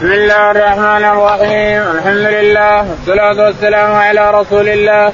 بسم الله الرحمن الرحيم الحمد لله والصلاة والسلام على رسول الله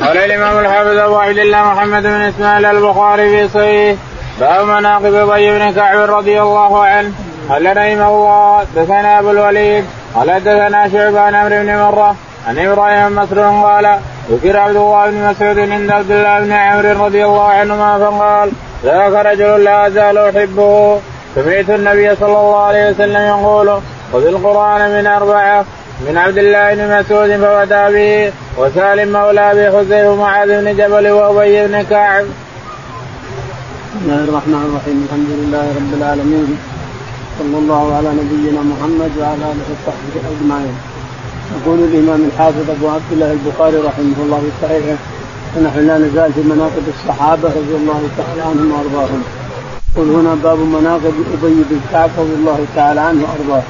قال الإمام الحافظ أبو عبد الله محمد بن إسماعيل البخاري في صحيح باب مناقب أبي بن كعب رضي الله عنه قال رحمه الله دثنا أبو الوليد قال دثنا شعبان عمرو بن مرة عن إبراهيم مسرور قال ذكر عبد الله بن مسعود عند عبد الله بن عمرو رضي الله عنهما فقال ذاك رجل لا أزال أحبه سمعت النبي صلى الله عليه وسلم يقول خذ القرآن من أربعة من عبد الله بن مسعود فبدا به وسالم مولى أبي حذيفه ومعاذ بن جبل وأبي بن كعب. بسم الله الرحمن الرحيم الحمد لله رب العالمين صلى الله على نبينا محمد وعلى آله وصحبه أجمعين. يقول الإمام الحافظ أبو عبد الله البخاري رحمه الله في صحيحه ونحن لا نزال في مناقب الصحابة رضي الله تعالى عنهم وأرضاهم. يقول هنا باب مناقب أبي بن كعب رضي الله تعالى عنه وأرضاه.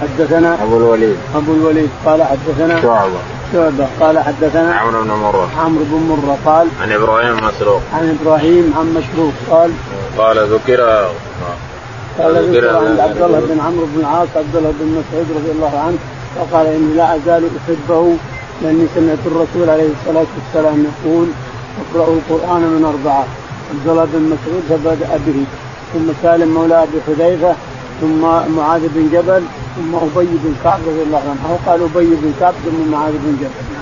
حدثنا أبو الوليد. أبو الوليد. قال حدثنا شعبة. شعبة. قال حدثنا عمرو بن مرة. عمرو بن مرة قال عن إبراهيم مسروق. عن إبراهيم عن مشروق قال قال ذكر قال ذكر عند عبد الله بن عمرو بن العاص عبد الله بن مسعود رضي الله عنه فقال إني لا أزال أحبه لأني سمعت الرسول عليه الصلاة والسلام يقول اقرأوا القرآن من أربعة. عبد الله بن مسعود فبدأ به ثم سالم مولى أبي حذيفة ثم معاذ بن جبل ثم أبي بن كعب رضي الله عنه. أو قال أبي بن كعب ثم معاذ بن جبل؟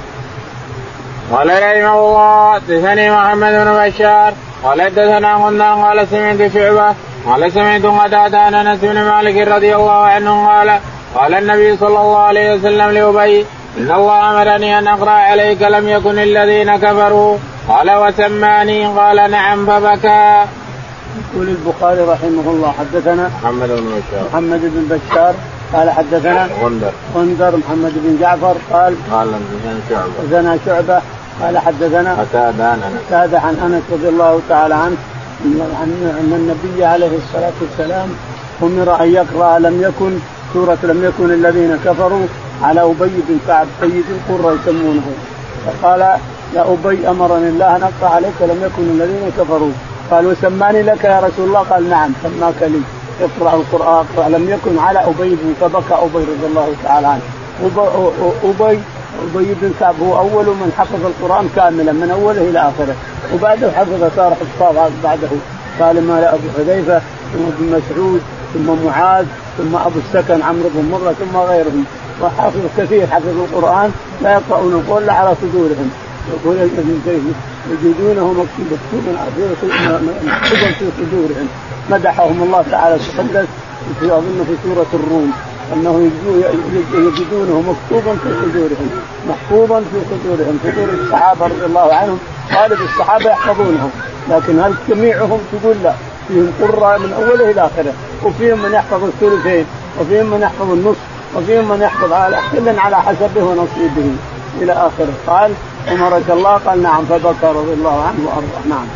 قال رحمه الله حدثني محمد بن بشار قال حدثنا غندان قال سمعت شعبة قال سمعت قتادة عن أنس بن مالك رضي الله عنه قال قال النبي صلى الله عليه وسلم لأبي إن الله أمرني أن أقرأ عليك لم يكن الذين كفروا. قال وسماني؟ قال نعم فبكى. يقول البخاري رحمه الله حدثنا محمد بن بشار. محمد بن بشار قال حدثنا غندر. غندر محمد بن جعفر قال قال حدثنا شعبة. حدثنا شعبة. قال حدثنا قتادة عن انس قتادة عن أنس رضي الله تعالى عنه أن النبي عليه الصلاة والسلام أمر أن يقرأ لم يكن سورة لم يكن الذين كفروا على أبي بن كعب سيد القرى يسمونه. فقال يا أبي أمرني الله أن أقرأ عليك لم يكن الذين كفروا. قال وسماني لك يا رسول الله؟ قال نعم سماك لي. اقرأ القرآن. اقرا لم يكن على أبي بن فبكى أبي رضي الله تعالى عنه. ابي ابي بن كعب هو أول من حفظ القرآن كاملا من أوله إلى آخره. وبعده حفظ صار حفاظ بعده. قال ما أبو حذيفة ثم ابن مسعود ثم معاذ ثم أبو السكن عمرو بن مرة ثم غيرهم. وحافظ كثير حفظوا القرآن لا يقرؤون القرآن إلا على صدورهم. يقول يجدونه مكتوبا مكتوبا في صدورهم. مدحهم الله تعالى تقدس في أظن في سورة الروم أنه يجدونه مكتوبا في صدورهم. محفوظا في صدورهم. صدور الصحابة رضي الله عنهم. غالب الصحابة يحفظونه لكن هل جميعهم تقول لا؟ فيهم قراء من أوله إلى آخره. وفيهم من يحفظ الثلثين. وفيهم من يحفظ النصف. وفيهم من يحفظ على كل على حسبه ونصيبه إلى آخره. قال أمرك الله؟ قال نعم. فبكى رضي الله عنه وأرضاه. نعم.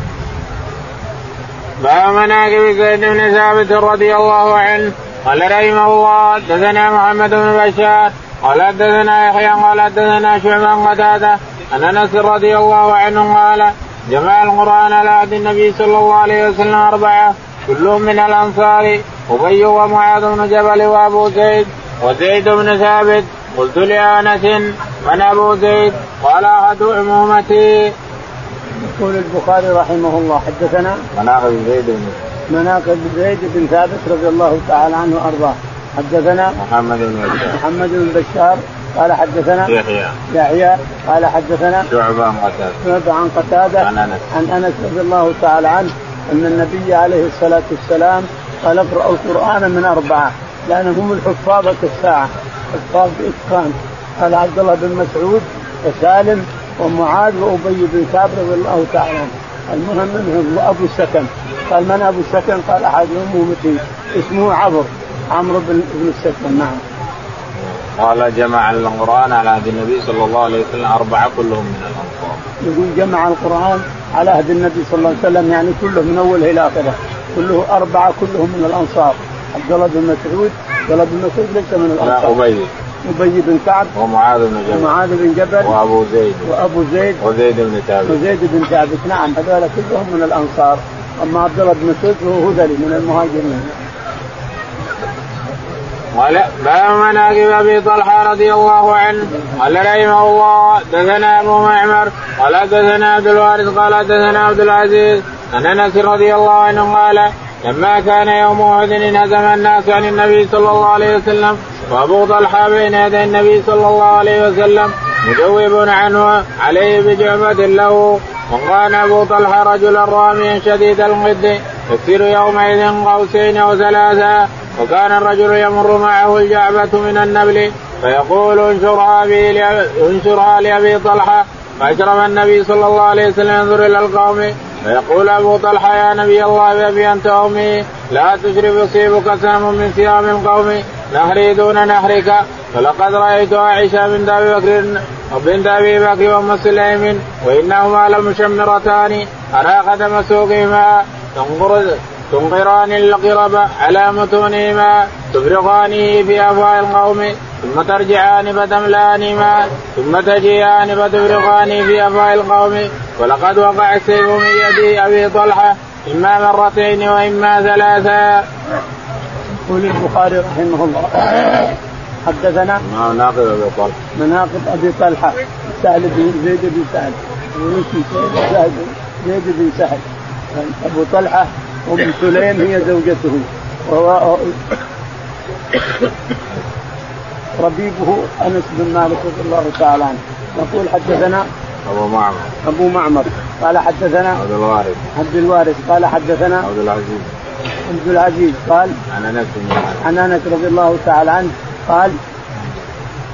باب مناقب زيد بن ثابت رضي الله عنه. قال رحمه الله حدثنا محمد بن بشار. قال حدثنا يحيى قال حدثنا شعبان قتادة. عن أنس رضي الله عنه قال جمع القرآن على عهد النبي صلى الله عليه وسلم أربعة كلهم من الأنصار أبي ومعاذ بن جبل وأبو زيد وزيد بن ثابت. قلت لأنس من أبو زيد؟ قال أحد عمومتي. يقول البخاري رحمه الله حدثنا مناقب زيد بن مناقب زيد بن ثابت رضي الله تعالى عنه وأرضاه. حدثنا محمد بن بشار محمد بن بشار قال حدثنا يحيى. يحيى قال حدثنا شعبة عن قتادة. شعبة عن قتادة. عن أنس. عن أنس رضي الله تعالى عنه أن النبي عليه الصلاة والسلام قال اقرأوا القرآن من أربعة. لأنهم هم الحفاظ الساعة حفاظ بإتقان قال عبد الله بن مسعود وسالم ومعاذ وأبي بن كعب رضي الله تعالى المهم منهم أبو السكن. قال من أبو السكن؟ قال أحد امومتي اسمه عبر عمرو بن بن السكن نعم. قال جمع القرآن على عهد النبي صلى الله عليه وسلم أربعة كلهم من الأنصار. يقول جمع القرآن على عهد النبي صلى الله عليه وسلم يعني كله من اوله إلى آخره. كله أربعة كلهم من الأنصار. عبد الله بن مسعود عبد الله بن مسعود ليس من الأنصار. أبي. أبي بن كعب ومعاذ بن جبل. ومعاذ بن جبل وأبو زيد. وأبو زيد. وزيد بن ثابت. وزيد بن ثابت. نعم هذول كلهم من الأنصار. أما عبد الله بن مسعود فهو هذلي من المهاجرين. قال باب مناقب أبي طلحة رضي الله عنه. قال رحمه الله. دثنا أبو معمر. قال دثنا عبد الوارث. قال دثنا عبد العزيز. عن أنس رضي الله عنه قال لما كان يوم أحد انهزم الناس عن النبي صلى الله عليه وسلم وابو طلحه بين يدي النبي صلى الله عليه وسلم مجوب عنه عليه بجعبة له. وكان ابو طلحه رجلا راميا شديد الغد يكثر يومئذ قوسين أو ثلاثا وكان الرجل يمر معه الجعبة من النبل فيقول انشرها انشرها لابي طلحة. فاشرف النبي صلى الله عليه وسلم ينظر إلى القوم فيقول أبو طلحة يا نبي الله بابي أنت أمي لا تشرف يصيبك سهم من سهام القوم نهري دون نهرك. فلقد رأيت عائشة بنت أبي بكر وبنت أبي بكر وأم سليم وإنهما لمشمرتان. ارى قدم سوقهما تنقر تنقران القرب على متونهما تفرغانه في افواه القوم. ثم ترجعان فتملان ماء ثم تجيئان فتفرغان في أفواه القوم. ولقد وقع السيف من يد أبي طلحة إما مرتين وإما ثلاثا. يقول البخاري رحمه الله حدثنا مناقب أبي طلحة. مناقب أبي طلحة سهل بن زيد بن سهل. سهل زيد بن سهل. أبو طلحة ام سليم هي زوجته. ربيبه أنس بن مالك رضي الله تعالى عنه. يقول حدثنا أبو معمر. أبو معمر. قال حدثنا عبد الوارث. عبد الوارث. قال حدثنا عبد العزيز. عبد العزيز. قال عن أنس عن أنس رضي الله تعالى عنه. قال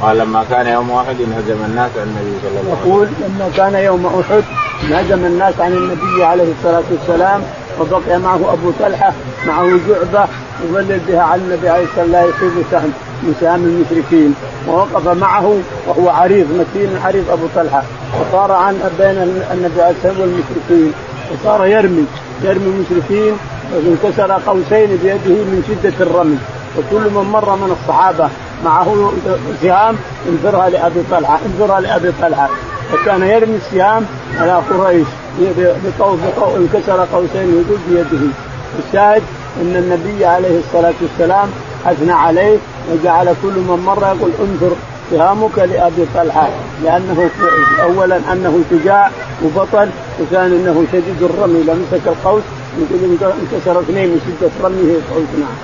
قال لما كان يوم أحد انهزم الناس عن النبي صلى الله عليه وسلم. يقول لما كان يوم أحد انهزم الناس عن النبي عليه الصلاة والسلام وبقي معه أبو طلحة معه جعبة يظلل بها على النبي عليه الصلاة والسلام. لا يصيب سهم من سهام المشركين ووقف معه وهو عريض متين عريض أبو طلحة. وصار عن بين النبي عليه الصلاه والمشركين. وصار يرمي يرمي المشركين وانكسر قوسين بيده من شدة الرمي. وكل من مر من الصحابة معه سهام انذرها لأبي طلحة انذرها لأبي طلحة. فكان يرمي السهام على قريش بقوس انكسر قوسين يقول بيده. الشاهد أن النبي عليه الصلاة والسلام أثنى عليه وجعل كل من مر يقول انظر سهامك لأبي طلحة لأنه اولا أنه شجاع وبطل وثانيا أنه شديد الرمي. لو مسك القوس يقول انكسر اثنين من شدة رميه القوس نعم.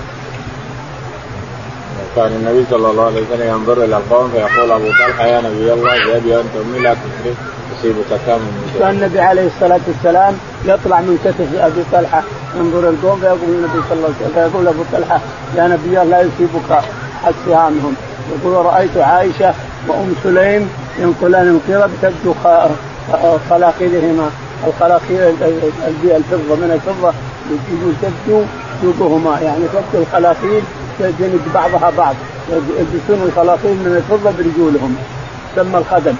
كان النبي صلى الله عليه وسلم ينظر إلى القوم فيقول أبو طلحة يا نبي الله بابي أنت امي لا تشرك؟ تصيبك كم كان النبي عليه الصلاة والسلام يطلع من كتف أبي طلحة ينظر القوم فيقول النبي صلى الله عليه وسلم فيقول أبو طلحة يا نبي الله لا يصيبك سهامهم. يقول رأيت عائشة وأم سليم ينقلان القرب تبدو خلاقيلهما الخلاقيل الفضة من الفضة تبدو سوقهما يعني تبدو الخلاقيل تجند بعضها بعض. يلبسون الخلاقيل من الفضة برجولهم. تسمى الخدم.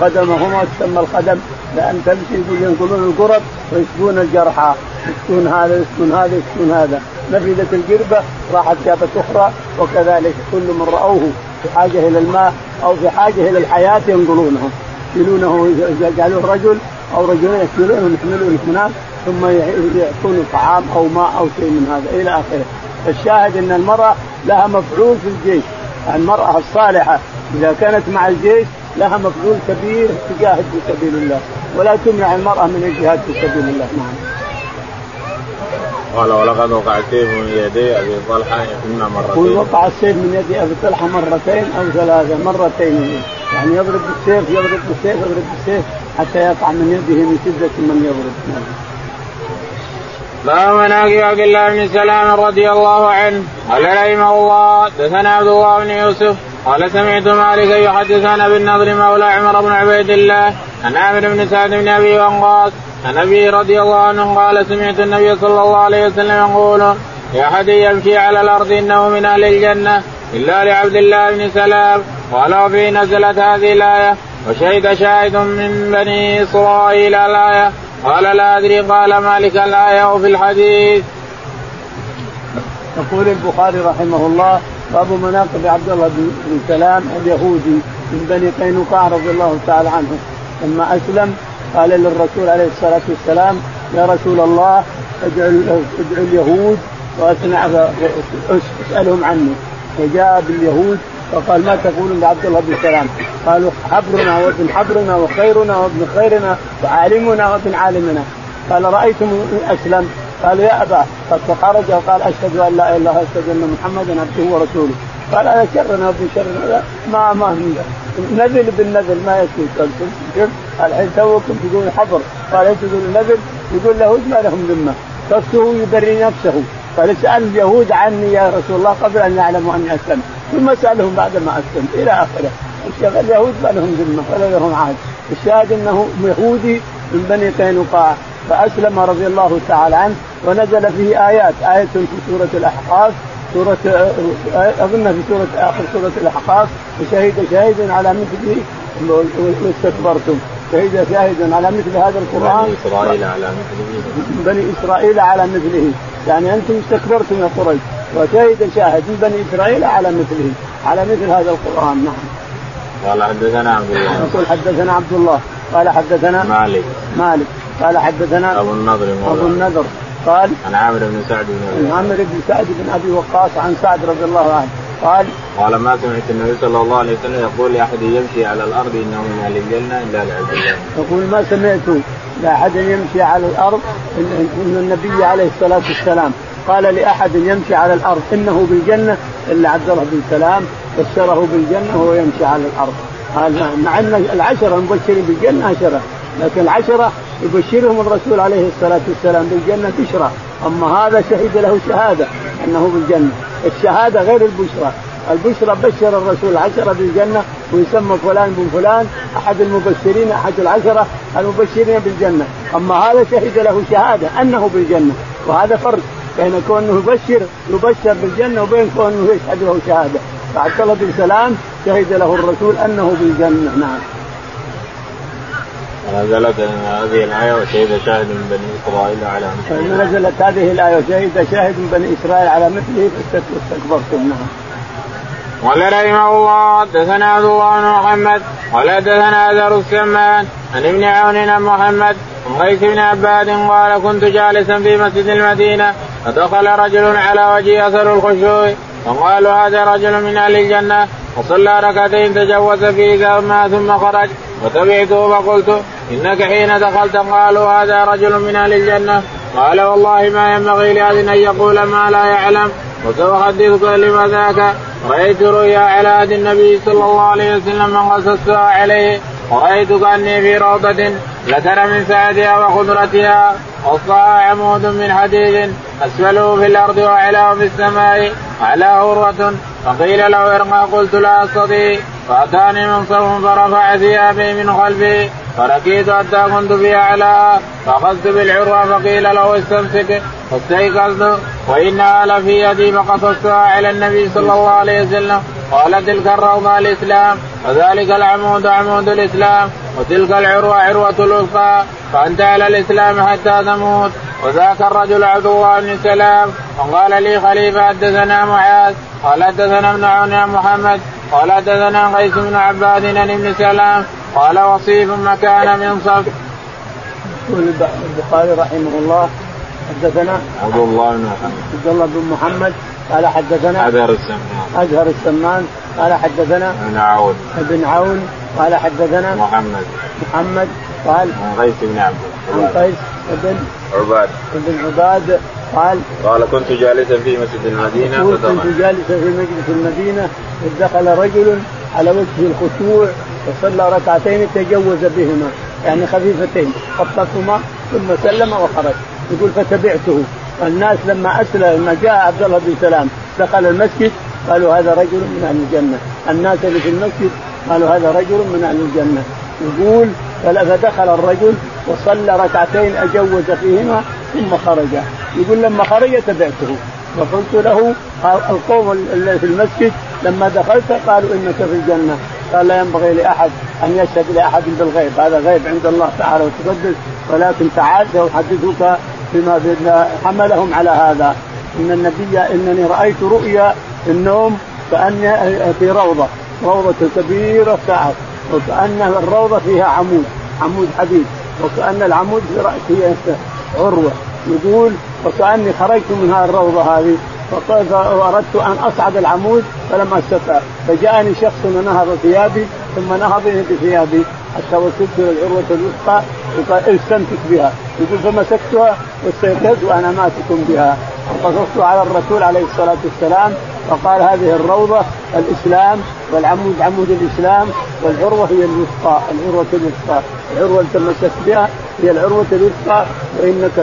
خدمهما تسمى الخدم لأن تمشي ينقلون القرب ويسكون الجرحى. يسكون هذا يسكون هذا يسكون هذا. نفذت القربه راحت جابت أخرى وكذلك كل من رأوه في حاجة إلى الماء أو في حاجة إلى الحياة ينقلونه يشيلونه يجعلوه رجل أو رجلين يشيلونه يحملونه هناك ثم يعطونه طعام أو ماء أو شيء من هذا إلى آخره. الشاهد إن المرأة لها مفعول في الجيش. المرأة الصالحة إذا كانت مع الجيش لها مفعول كبير تجاهد في سبيل الله ولا تمنع المرأة من الجهاد في سبيل الله نعم. قال ولقد وقع السيف من يدي أبي طلحة اما مرتين. وقع السيف من يد أبي طلحة مرتين أو ثلاثة مرتين يعني يضرب بالسيف يضرب بالسيف يضرب بالسيف حتى يقع من يده من شدة من يضرب. نعم. باب مناقب عبد الله بن سلام رضي الله عنه قال رحمه الله دثنا عبد الله بن يوسف قال سمعت مالك يحدث عن ابي النضر مولى عمر بن عبيد الله عن عامر بن سعد بن أبي وقاص عن أبي رضي الله عنه قال سمعت النبي صلى الله عليه وسلم يقول يا احد يمشي على الأرض إنه من أهل الجنة إلا لعبد الله بن سلام قال وفي نزلت هذه الآية وشهد شاهد من بني إسرائيل الآية قال لا أدري قال مالك الآية وفي الحديث. يقول البخاري رحمه الله باب مناقب عبد الله بن سلام اليهودي من بني قينقاع رضي الله تعالى عنه لما أسلم قال للرسول عليه الصلاة والسلام يا رسول الله ادعو اليهود واسمع أسألهم عني. وجاء باليهود فقال ما تقولون لعبد الله بن سلام؟ قالوا حبرنا وابن حبرنا وخيرنا وابن خيرنا وعالمنا وابن عالمنا. قال رأيتم أسلم؟ قال يا أبا قد فخرج وقال أشهد أن لا إله إلا الله أشهد أن محمدا عبده ورسوله. قال هذا شرنا وابن شرنا ما ما نزل بالنزل ما يكفي. شوف الحين توكم تقول حبر. قال انت تقول نزل يقول له ما لهم ذمة؟ قصده يبري نفسه. قال اسأل اليهود عني يا رسول الله قبل أن يعلموا أني اسلمت ثم سألهم بعد ما أسلمت. إلى آخره. اليهود ما لهم ذمة؟ ولا لهم عهد. الشاهد أنه يهودي من بني قينقاع. فأسلم رضي الله تعالى عنه ونزل فيه آيات آية في سورة الأحقاف سورة أظن في سورة آخر سورة الأحقاف وشهد شاهد على مثله واستكبرتم. شهد شاهد على مثل هذا القرآن. بني إسرائيل على مثله. بني إسرائيل على مثله. يعني أنتم استكبرتم يا قريش. وشهد شاهد من بني إسرائيل على مثله. على مثل هذا القرآن نعم. قال حدثنا عبد الله. يقول حدثنا عبد الله. قال حدثنا مالك. مالك. قال حدثنا أبو النضر أبو النضر. قال عن عامر بن سعد بن أبي عامر بن سعد بن أبي وقاص عن سعد رضي الله عنه. قال قال ما سمعت النبي صلى الله عليه وسلم يقول لأحد يمشي على الأرض إنه من أهل الجنة إلا لعبد الله. يقول ما سمعت لأحد يمشي على الأرض ان النبي عليه الصلاة والسلام. قال لأحد يمشي على الأرض إنه بالجنة إلا عبد الله بن سلام. بشره بالجنة وهو يمشي على الأرض. مع أن العشرة المبشرين بالجنة عشرة. لكن العشرة يبشرهم الرسول عليه الصلاة والسلام بالجنة بشرى. أما هذا شهد له شهادة أنه بالجنة. الشهادة غير البشرى. البشرى بشر الرسول عشرة بالجنة ويسمى فلان بن فلان أحد المبشرين أحد العشرة المبشرين بالجنة. أما هذا شهد له شهادة أنه بالجنة. وهذا فرق بين كونه يبشر يبشر بالجنة وبين كونه يشهد له شهادة. فعبد الله بن سلام شهد له الرسول أنه بالجنة. نعم. نزلت هذه الآية وشهد شاهد من بني إسرائيل على مثله. نزلت هذه الآية وشهد شاهد من بني إسرائيل على مثله فاستكبرتم. نعم. قال رحمه الله حدثنا عبد الله بن محمد قال حدثنا اثر السمان عن ابن عون محمد عن قيس بن عباد قال كنت جالسا في مسجد المدينة فدخل رجل على وجه أثر الخشوع فقالوا هذا رجل من أهل الجنة وصلى ركعتين تجوز فيه ثم خرج. وتبعته فقلت إنك حين دخلت قالوا هذا رجل من أهل الجنة. قال والله ما ينبغي لأحد أن يقول ما لا يعلم. وسأحدثك لما ذاك. رأيت رؤيا على عهد النبي صلى الله عليه وسلم من قصصتها عليه. ورأيت كأني في روضة لترى من سعدها وخضرتها. وسطها عمود من حديد. أسفله في الأرض وأعلاه في السماء. أعلاه عروة فقيل له ارمى قلت لا أستطيع. فأتاني منصب فرفع ثيابي من خلفي فركيت حتى كنت في اعلاها فأخذت بالعروة فقيل له استمسك. فاستيقظت وانها لفي يدي فقصصتها على النبي صلى الله عليه وسلم. قال تلك الروضة الإسلام وذلك العمود عمود الإسلام وتلك العروة عروة الوثقى فأنت على الإسلام حتى تموت. وذاك الرجل عبد الله بن سلام وقال لي خليفة حدثنا معاذ قال حدثنا ابن عون محمد. قال حدثنا قيس بن عباد عن ابن سلام قال وصيف مكان منصب. يقول البخاري رحمه الله حدثنا عبد الله بن محمد. عبد الله بن محمد قال حدثنا أزهر السمان. أزهر السمان قال حدثنا ابن عون. ابن عون قال حدثنا محمد. محمد قال عن قيس بن عبد عن قيس بن عباد. بن عباد قال قال كنت جالسا في مسجد المدينة. كنت جالسا في مجلس المدينة إذ دخل رجل على وجه الخشوع وصلى ركعتين تجوز بهما يعني خفيفتين خطتهما ثم سلم وخرج. يقول فتبعته. الناس لما أسلم لما جاء عبد الله بن سلام دخل المسجد قالوا هذا رجل من أهل الجنة. الناس اللي في المسجد قالوا هذا رجل من أهل الجنة. يقول فدخل الرجل وصلى ركعتين أجوز فيهما ثم خرج. يقول لما خرج تبعته. وقلت له القوم اللي في المسجد لما دخلت قالوا إنك في الجنة. قال لا ينبغي لأحد أن يشهد لأحد بالغيب. هذا غيب عند الله تعالى وتقدس. ولكن تعال سأحدثك بما حملهم على هذا. إن النبي إنني رأيت رؤيا النوم كاني في روضة. روضة كبيرة سعد وكأن الروضة فيها عمود. عمود حديد. وكأن العمود في راسه عروة يقول وكأني خرجت من هذه الروضة هذه فاردت أن أصعد العمود فلم أستطع. فجاءني شخص ونهض ثيابي ثم نهضني بثيابي. حتى وصلت إلى العروه الوثقى وقال استمسك بها. يقول فمسكتها واستيقظت وأنا ماسك بها. وقصصت على الرسول عليه الصلاة والسلام فقال هذه الروضة الإسلام والعمود عمود الإسلام والعروة هي الوثقى العروة الوثقى. العروة تمسكت بها هي العروة الوثقى وانك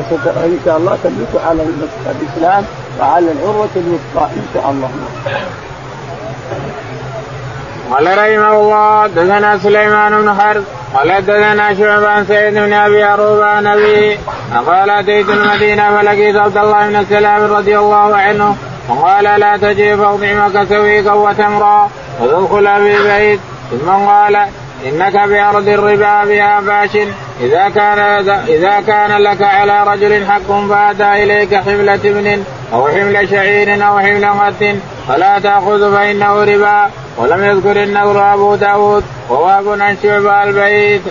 إن شاء الله تملك على الإسلام وعلى العروة الوثقى إن شاء الله. قال رحمه الله دثنا سليمان بن حرب قال دثنا شعبة عن سعيد بن أبي عروبة عن ابي قال أتيت المدينة فلقيت عبد الله بن السلام رضي الله عنه وقال لا تجي فاطعمك سويقا وتمرا وتدخل في بيت ثم قال إنك بارض الربا بها فاش إذا كان إذا كان لك على رجل حق فأتى إليك حملة ابن أو حمل شعير أو حمل غد فلا تأخذ فإنه ربا ولم يذكر النور أبو داود وواب عن شعبة البيت.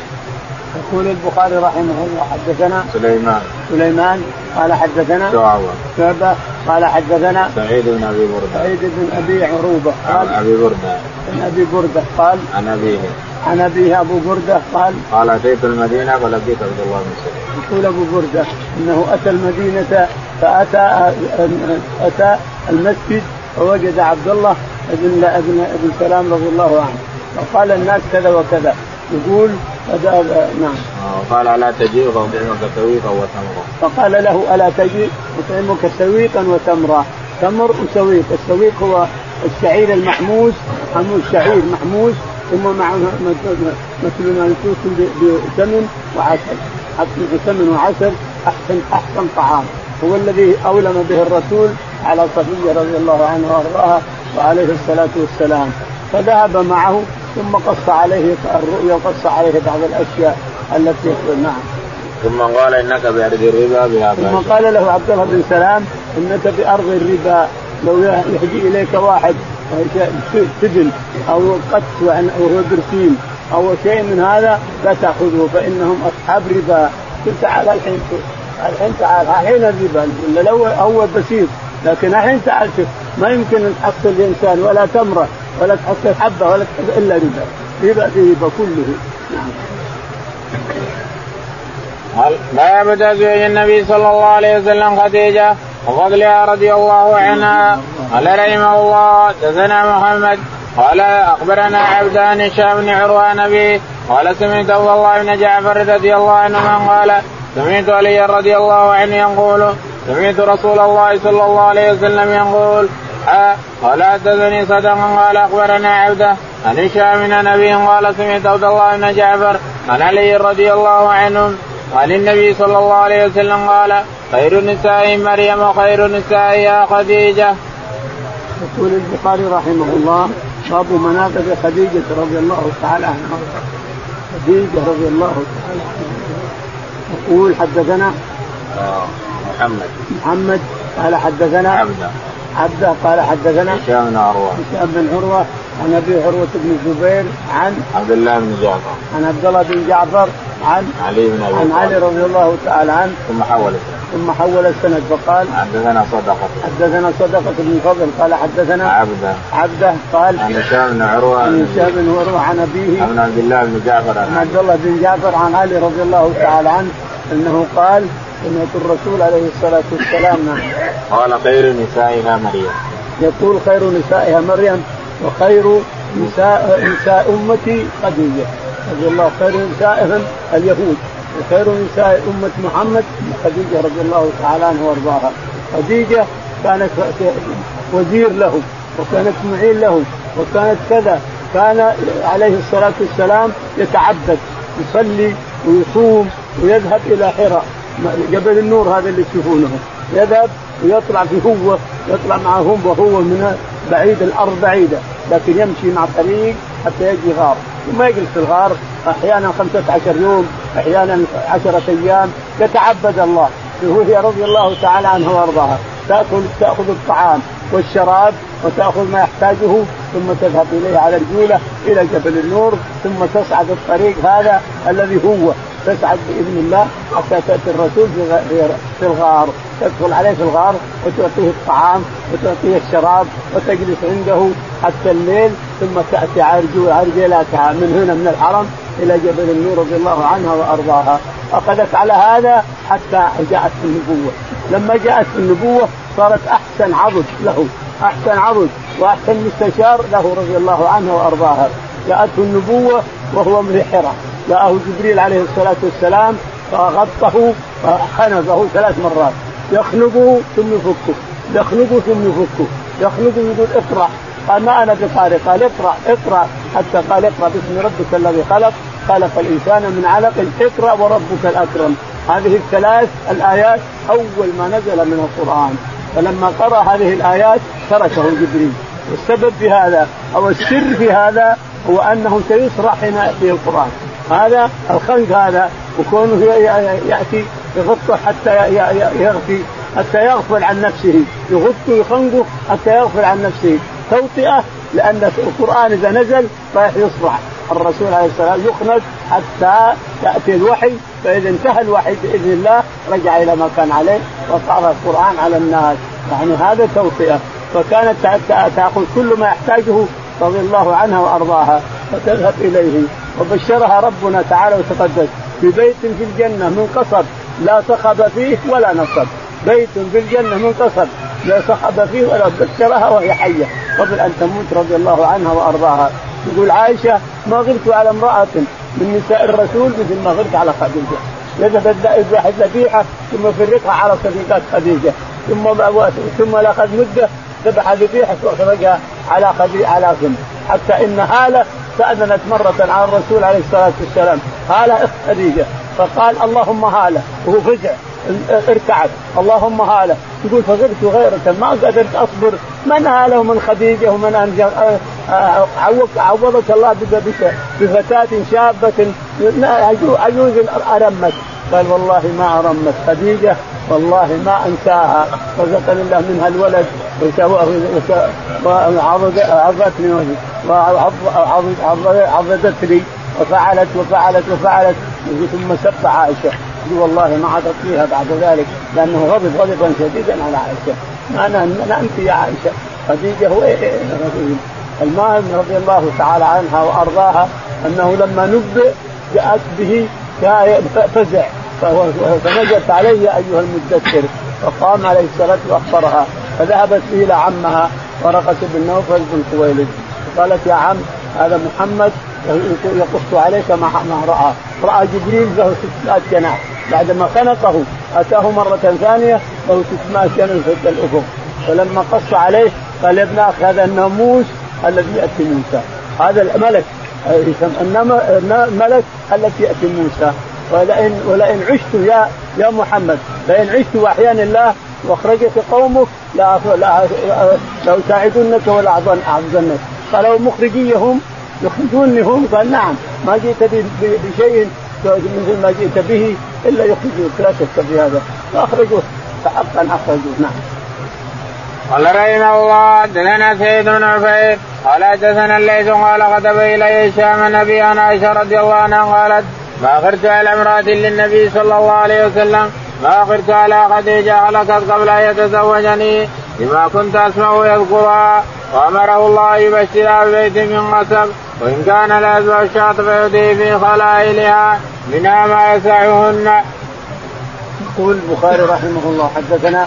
يقول البخاري رحمه الله حدثنا سليمان. سليمان قال حدثنا شعبة. شعبة قال حدثنا سعيد بن أبي بردة. سعيد بن أبي عروبة قال عن أبي بردة. عن أبي بردة قال عن أبيه. عن أبيه أبو بردة قال قال أتيت المدينة فلقيت عبد الله بن سليم يقول أبو بردة إنه أتى المدينة فأتى أتى المسجد فوجد عبد الله ابن ابن ابن سلام رضي الله عنه فقال الناس كذا وكذا. يقول نعم. قال ألا تجيء فأطعمك سويقا وتمرا فقال له ألا تجيء أطعمك سويقا وتمرا تمر وسويق. السويق هو الشعير المحموس حموس شعير محموس ثم مع مثل ما يكون بسمن وعسل. سمن وعسل احسن أحسن طعام. هو الذي أولم به الرسول على صفية رضي الله عنها وأرضاها وعليه الصلاة والسلام. فذهب معه ثم قص عليه الرؤيا وقص عليه بعض الأشياء التي نعم. ثم قال إنك بأرض الربا بها ثم قال له عبد الله بن سلام إنك بأرض الربا لو يهدي إليك واحد سجن أو قتل أو برسيم أو شيء من هذا لا تأخذه فإنهم أصحاب ربا. قلت تعال الحين الحين تعال الحين الربا. لو أول بسيط لكن الحين تعال شوف. ما يمكن أن تحصل الانسان ولا تمرة. ولا تحصل حبة ولا تحصل إلا ربا. ربا في ربا كله. نعم ما بدا زوج النبي صلى الله عليه وسلم خديجة وفضلها رضي الله عنها؟ قال رحمه الله دثنا محمد. قال أخبرنا عبدان هشام بن عروة نبي قال سمعت عبد الله بن جعفر رضي الله عنه من قال سمعت علي رضي الله عنه يقول سمعت رسول الله صلى الله عليه وسلم يقول قال حدثني صدقا قال أخبرنا عبده عن هشام من نبي قال سمعت عبد الله بن جعفر عن علي رضي الله عنه عن النبي صلى الله عليه وسلم قال خير النساء مريم وخير النساء يا خديجة. يقول البخاري رحمه الله باب مناقب خديجة رضي الله تعالى عنها. خديجة رضي الله تعالى عنها. يقول حدثنا محمد. محمد قال حدثنا عبده. عبده قال حدثنا هشام بن عروة؟ هشام بن عروة عن أبي عروة بن الزبير عن عبد الله بن جعفر. عن عبد الله بن جعفر عن علي بن أبي عن علي رضي الله تعالى عنه. ثم حول السند. ثم حول السند فقال حدثنا صدقة. حدثنا صدقة بن فضل. قال حدثنا عبده. عبده. قال عن هشام بن عروة. عن هشام بن عروة عن أبيه. عن عبد الله بن جعفر. عن عبد الله بن جعفر عن علي رضي الله تعالى عنه. أنه قال سمعت الرسول عليه الصلاة والسلام قال خير نسائها مريم. يقول خير نسائها مريم وخير نساء نساء أمتي خديجة. رضي الله خير نسائهم اليهود وخير نساء أمة محمد خديجة رضي الله تعالى عنها وأرضاها. خديجة كانت وزير له وكانت معين له وكانت كذا. كان عليه الصلاة والسلام يتعبد يصلي ويصوم ويذهب إلى حراء. جبل النور هذا اللي تشوفونه. يذهب ويطلع في هو يطلع معهم وهو من بعيد الأرض بعيدة لكن يمشي مع الطريق حتى يجي غار. وما يجلس في الغار أحيانا 15 يوم أحيانا عشرة أيام. يتعبد الله. وهي رضي الله تعالى عنها وأرضاها. تاكل تأخذ الطعام والشراب وتأخذ ما يحتاجه ثم تذهب إليه على رجوله إلى جبل النور ثم تصعد الطريق هذا الذي هو. تسعد بإذن الله حتى تأتي الرسول في الغار. تدخل عليه في الغار وتعطيه الطعام وتعطيه الشراب وتجلس عنده حتى الليل ثم تأتي عرجلاتها من هنا من الحرم إلى جبل النور رضي الله عنها وأرضاها. اخذت على هذا حتى جاءت النبوة. لما جاءت النبوة صارت أحسن عضد له أحسن عضد وأحسن مستشار له رضي الله عنه وأرضاها. جاءته النبوة وهو من حرة جاءه جبريل عليه الصلاة والسلام فغطه خنقه ثلاث مرات. يخنقه ثم يفكه يخنقه ثم يفكه يخنقه يقول اقرأ. قال ما أنا بقارئ قال اقرأ اقرأ. حتى قال اقرأ باسم ربك الذي خلق. خلق الانسان من علق اقرأ وربك الأكرم. هذه الثلاث الآيات أول ما نزل من القرآن. فلما قرأ هذه الآيات تركه جبريل. والسبب في هذا أو السر في هذا هو أنه سيسرع حين ياتيه القرآن. هذا الخنق هذا وكونه يأتي يغطه حتى يغفي حتى يغفل عن نفسه. يغطه يخنقه حتى يغفل عن نفسه. توطئة لأن القرآن إذا نزل رايح يصرع الرسول عليه السلام يخنق حتى يأتي الوحي. فإذا انتهى الوحي بإذن الله رجع إلى ما كان عليه وصار القرآن على الناس. يعني هذا توطئة. فكانت تأخذ كل ما يحتاجه رضي الله عنها وأرضاها فتذهب إليه وبشرها ربنا تعالى وتقدس ببيت في الجنة من قصب لا صخب فيه ولا نصب. بيت في الجنة من قصب لا صخب فيه ولا بشرها وهي حية. قبل أن تموت رضي الله عنها وأرضاها. يقول عائشة ما غرت على امرأة من نساء الرسول مثل ما غرت على خديجة. يذهب الذبيحه ثم يفرقها على صديقات خديجة. ثم ثم لاخذ مده ذبح ذبيحه واخرجها على خديجة على ثم حتى إن هاله استأذنت مرة على الرسول عليه الصلاة والسلام. هالة أخت خديجة. فقال اللهم هالة وهو فزع ارتعد. اللهم هالة يقول فغرت غيرة ما قدرت أصبر. من هالة ومن خديجة ومن عوضك الله بفتاة شابة. عجوز أرمت. قال والله ما أرمت خديجة والله ما أنساها. رزقني الله منها الولد وعضتني وعضدتني وفعلت وفعلت وفعلت. ثم سب يقول والله ما عطت فيها بعد ذلك لأنه غضب غضبا شديدا على عائشة. ما أنا أنت يا عائشة. خديجه هو إيه، إيه، إيه، المهم رضي الله تعالى عنها وأرضاها أنه لما نبئ جاءت به فزع. فنزلت علي أيها المدثر فقام عليه الصلاة وأخبرها فذهبت إلى عمها ورقه بن نوفل بن خويلد قالت يا عم هذا محمد يقص عليك ما رأى. رأى جبريل له 600 جناح. بعدما خنقه أتاه مرة ثانية له 600 جناح في الأفق. فلما قص عليه قال يا ابن أخي هذا الناموس الذي يأتي موسى. هذا الملك الملك الذي يأتي موسى. ولئن ولئن عشت يا يا محمد لئن عشت واحيانا الله واخرجك قومك لا لا لو ساعدنك ولا أعظنك قالوا مخرجيهم يخرجوني هم قال نعم ما جئت بشيء مثل ما جئت به إلا يخرجوك لا شك في هذا فأخرجوه فحقا أخرجوه نعم. قال رحمه الله حدثنا سيد بن عفير قال حدثنا الليث قال كتب الي هشام النبي عن عائشة رضي الله عنها قالت ما غرت على امرأة للنبي صلى الله عليه وسلم ما غرت على خديجة هلكت قبل أن يتزوجني بما كنت أسمع يذكرها وأمره الله يبشرها ببيت من قسم وإن كان لا يزوى الشاط فيهدي في خلائلها منها ما يسعهن. يقول البخاري رحمه الله حدثنا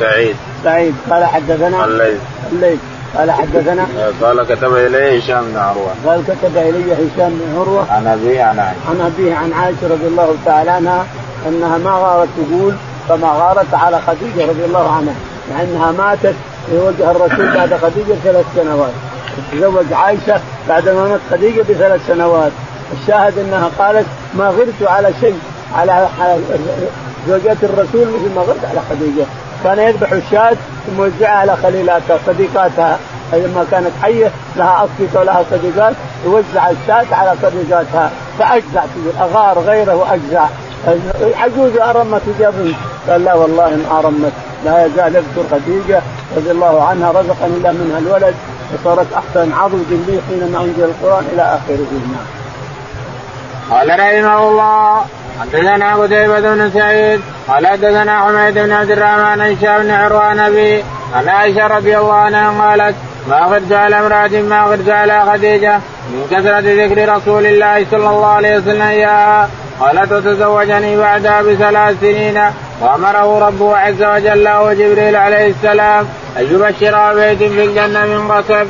سعيد. سعيد. قال حدثنا الليث. الليث. قال حدثنا. قال كتب الي هشام بن عروة. قال كتب إلي هشام بن عروة عن أبيه عن عائشة. عن أبيه عن عائشة رضي الله تعالى عنها أنها ما غارت تقول فما غارت على خديجة رضي الله عنها مع أنها ماتت في وجه الرسول بعد خديجة ثلاث سنوات. تزوج عائشة بعد ما مات خديجة بثلاث سنوات. الشاهد أنها قالت ما غرت على شيء على زوجات الرسول مثل ما غرت على خديجة. كان يذبح الشاة ثم يوزعها على خليلاتها صديقاتها لما كانت حية لها اصدقاء ولها صديقات يوزع الشاة على صديقاتها فأجزع تقول أغار غيره وأجزع عجوز أرمت جبن قال لا والله ما أرمت لا يزال يذكر خديجة رضي الله عنها رزقني الله منها الولد وصارت أحسن عضد لي حينما أنزل القرآن إلى آخره نعم. قال رحمه الله حدثنا قتيبة بن سعيد قال حدثنا حميد بن عبد الرحمن هشام بن عروان ابي عن عائشة رضي الله عنها قالت ما غرت على امرأة ما غرت على خديجة من كثرة ذكر رسول الله صلى الله عليه وسلم إياها قالت وتزوجني بعدها بثلاث سنين وأمره ربه عز وجل وجبريل عليه السلام أن يبشر بيت في الجنة من قصب.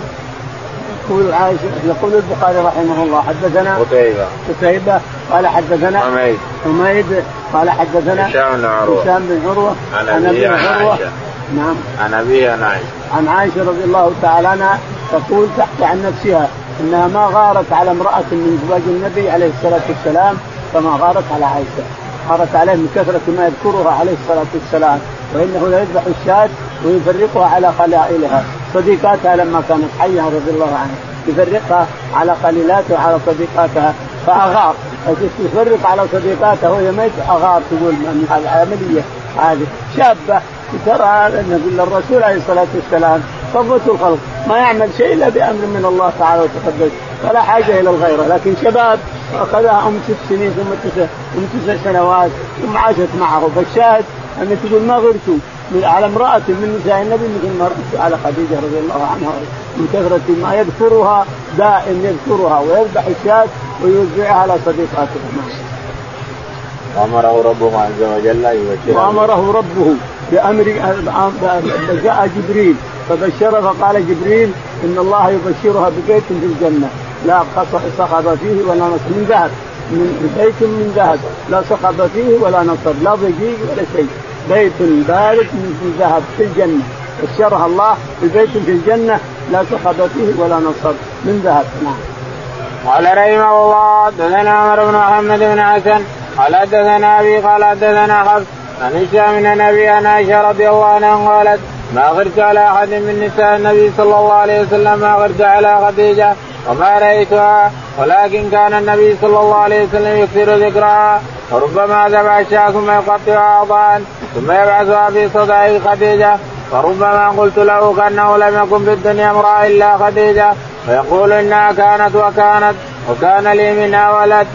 يقول عائشة يقول البخاري رحمه الله حدثنا قتيبة قتيبة قال حدثنا حميد حميد قال حدثنا هشام بن عروة. هشام بن عروة عن أبي عن عروة. عائشة. نعم. عن أبي عن عائشة. عن عائشة رضي الله تعالى عنها تقول تحكي عن نفسها إنها ما غارت على امرأة من ازواج النبي عليه الصلاة والسلام كما غارت على عائشة. غارت عليه من كثرة ما يذكرها عليه الصلاة والسلام وإنه لا يذبح الشاة ويفرقها على خلائلها. صديقاتها لما كانت حية رضي الله عنها. يفرقها على قليلاتها وعلى صديقاتها فأغار. تفرق على صديقاتها وهي ميت أغار تقول من العملية هذه. شابة ترى الرسول عليه الصلاة والسلام صفوة الخلق. ما يعمل شيء إلا بأمر من الله تعالى وتقدس فلا حاجة إلى الغيره لكن شباب اخذها ام ست سنين ثم تسع ام تسع سنوات ثم عاشت معه. فالشاهد أن تقول ما غرت على امرأة من نساء النبي مثل ما على خديجة رضي الله عنها من كثرة ما يذكرها دائم يذكرها ويذبح الشاة ويوزعها على صديقاته وأمره ربه عز وجل أن يبشر وأمره ربه بامر جاء جبريل فبشر فقال جبريل إن الله يبشرها ببيت في الجنة. لا صخب فيه ولا نصب. من ذهب. من بيت من ذهب. لا صخب فيه ولا نصب. لا ضجيج ولا شيء. بيت بارد من ذهب في الجنة. بشرها الله ببيت في الجنة لا صخب فيه ولا نصب. من ذهب. نعم. قال رحمه الله حدثنا عمر بن محمد بن حسن قال حدثنا أبي قال حدثنا حفص عن هشام من النبي عن عائشة رضي الله عنها قالت ما غرت على أحد من نساء النبي صلى الله عليه وسلم ما غرت على خديجة وما رأيتها ولكن كان النبي صلى الله عليه وسلم يكثر ذكرها وربما ذبح الشاة ثم يقطعها أعضاء ثم يبعثها في صدع خديجة. فربما قلت له كأنه لم يكن في الدنيا امرأة إلا خديجة. فيقول إنها كانت وكانت وكان لي منها ولد.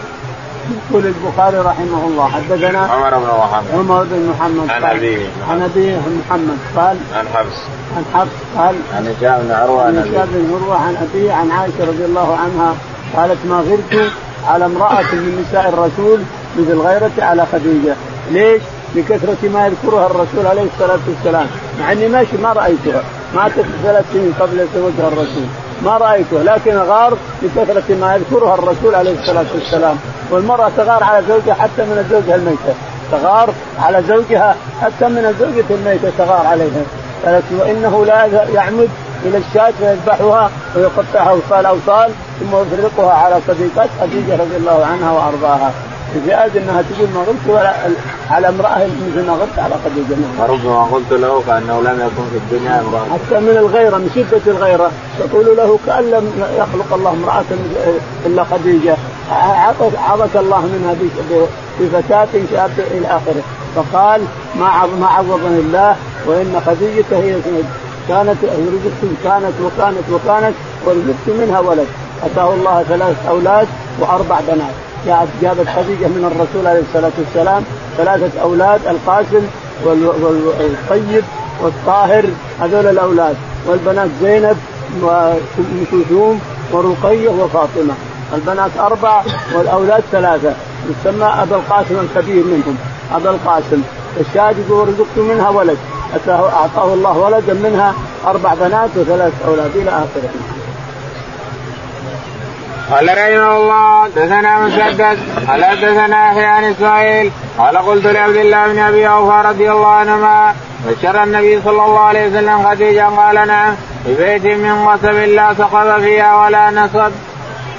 يقول البخاري رحمه الله حدثنا عمر بن محمد عمر بن محمد عن أبيه. عن أبيه محمد قال عن حفص. عن حفص قال عن هشام بن عروة عن هشام بن عروة عن أبيه عن عائشة رضي الله عنها قالت ما غرت على امرأة من نساء الرسول مثل غيرة على خديجة. ليش؟ لكثرة ما يذكرها الرسول عليه الصلاة والسلام. مع إني ماشي ما رأيتها. ماتت ثلاث سنين قبل يتزوجها الرسول. ما رايته لكن غار لكثرة ما يذكرها الرسول عليه الصلاة والسلام. والمرأة تغار على زوجها حتى من الزوجه الميتة. تغار على زوجها حتى من الزوجه الميتة تغار عليها. قالت وانه لا يعمد إلى الشاة فيذبحها ويقطعها اوصال أوصال ثم يفرقها على صديقات خديجة رضي الله عنها وأرضاها. زياد إنها تقول ما غلت على امرأة مثل ما غلت على خديجه وربما قلت له كانه لم يكن في الدنيا امرأة. حتى من الغيرة من شدة الغيرة تقول له كأن لم يخلق الله امرأة إلا خديجة. عظك الله منها بفتاة شاب إلى آخره. فقال ما ما عوضني الله وإن خديجة هي كانت رزقت كانت وكانت وكانت ورزقت منها ولد. أتاه الله ثلاث أولاد وأربع بنات. جابت خديجه من الرسول عليه الصلاة والسلام ثلاثة أولاد القاسم والطيب والطاهر هذول الأولاد والبنات زينب وأم كلثوم ورقيه وفاطمة. البنات أربع والأولاد ثلاثة. يسمى ابا القاسم الكبير منهم. ابا القاسم. الشاهد يقول رزقت منها ولد. أعطاه الله ولدا منها أربع بنات وثلاث أولاد إلى آخره. قال رحمه الله دثنا مسدد قال دثنا يحيى عن إسماعيل قال قلت لعبد الله بن أبي أوفى رضي الله عنهما بشر النبي صلى الله عليه وسلم خديجة قال نعم في بيت من قصب لا سقط فيها ولا نصب.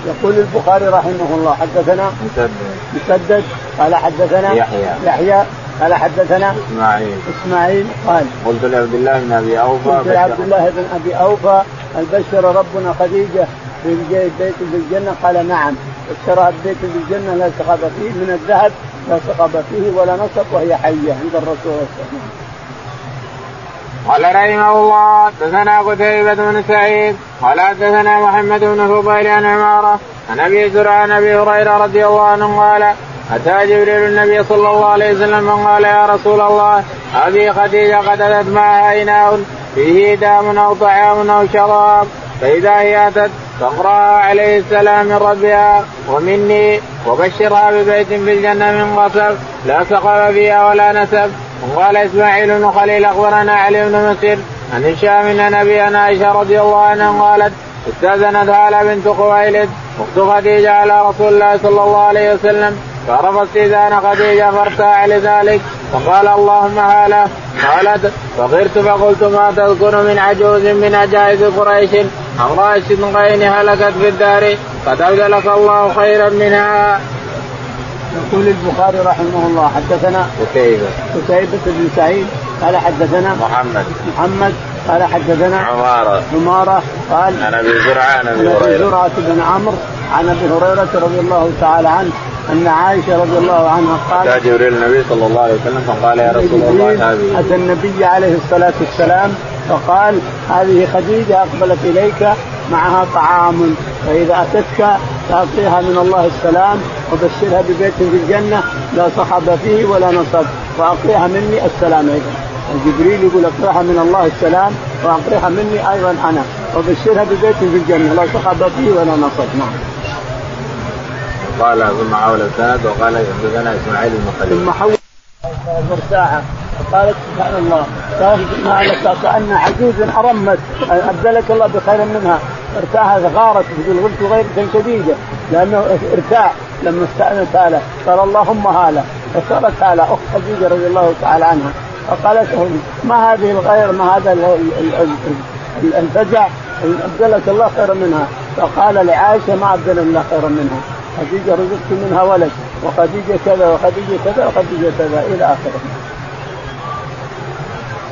يقول البخاري رحمه الله حدثنا مسدد. مسدد قال حدثنا يحيى. يحيى قال حدثنا إسماعيل. إسماعيل قال قلت لعبد الله بن أبي أوفى قلت لعبد الله بن أبي أوفى البشر ربنا خديجة. بيت في الجنة قال نعم اشترى بيت في الجنة لا سخب فيه من الذهب لا سخب فيه ولا نصب وهي حية عند الرسول صلى الله عليه وسلم. قال رحمه الله حدثنا قتيبة بن سعيد قال حدثنا محمد بن فضيل عن عمارة عن أبي زرع عن أبي هريرة رضي الله عنه قال أتى جبريل النبي صلى الله عليه وسلم قال يا رسول الله هذه خديجة قد اتت معها إناء فيه دام أو طعام أو شراب فإذا هي أتت فاقرأ عليه السلام من ربها ومني وبشرها ببيت في الجنة من قصب لا سقف فيها ولا نسب. وقال إسماعيل بن خليل أخبرنا علي بن مسر عن هشام إن نبينا عائشة رضي الله عنها قالت استأذنت هاله بنت خويلد أخت خديجة على رسول الله صلى الله عليه وسلم فعرف استئذان خديجة فارتاع لذلك فقال اللهم هاله قالت فغرت فقلت ما تذكر من عجوز من عجائز قريش؟ أمرأة غين هلكت في الدار قد أبدلك الله خيرا منها. يقول البخاري رحمه الله حدثنا قتيبة قتيبة بن سعيد قال حدثنا محمد. محمد قال حدثنا عمارة. عمارة قال عن أبي زرعة عن أبي هريرة. زرعة بن عمرو عن أبي هريرة رضي الله تعالى عنه أن عائشة رضي الله عنها قالت اتى جبريل النبي صلى الله عليه وسلم فقال يا رسول الله هذه أتى النبي عليه الصلاة والسلام فقال هذه خديجة أقبلت إليك معها طعام فإذا أتتك فاعطيها من الله السلام وبشرها ببيت في الجنة لا صخب فيه ولا نصب وأعطيها مني السلام أيضا. جبريل يقول اقرأها من الله السلام واقرأها مني أيضا أنا وبشرها ببيت في الجنة لا صخب فيه ولا نصب. نعم. قال ثم حول السند وقال حدثنا إسماعيل بن خليل. ثم حول مرتاحة. فقالت سبحان الله. قالت كأن عجوز أرمت. أبدلك الله بخير منها. ارتاحت غارت. تقول قلت غيرة شديدة. لأنه ارتاح. لما استأنت هالة قال اللهم هالة فصارت هالة أخت خديجة رضي الله تعالى عنها. فقالت ما هذه الغير؟ ما هذا الفزع؟ أبدلك الله خيرا منها. فقال لعائشة ما ابدل الله خيرا منها. خديجة رزقت منها ولد. وخديجة كذا وخديجة كذا وخديجة كذا إلى آخره.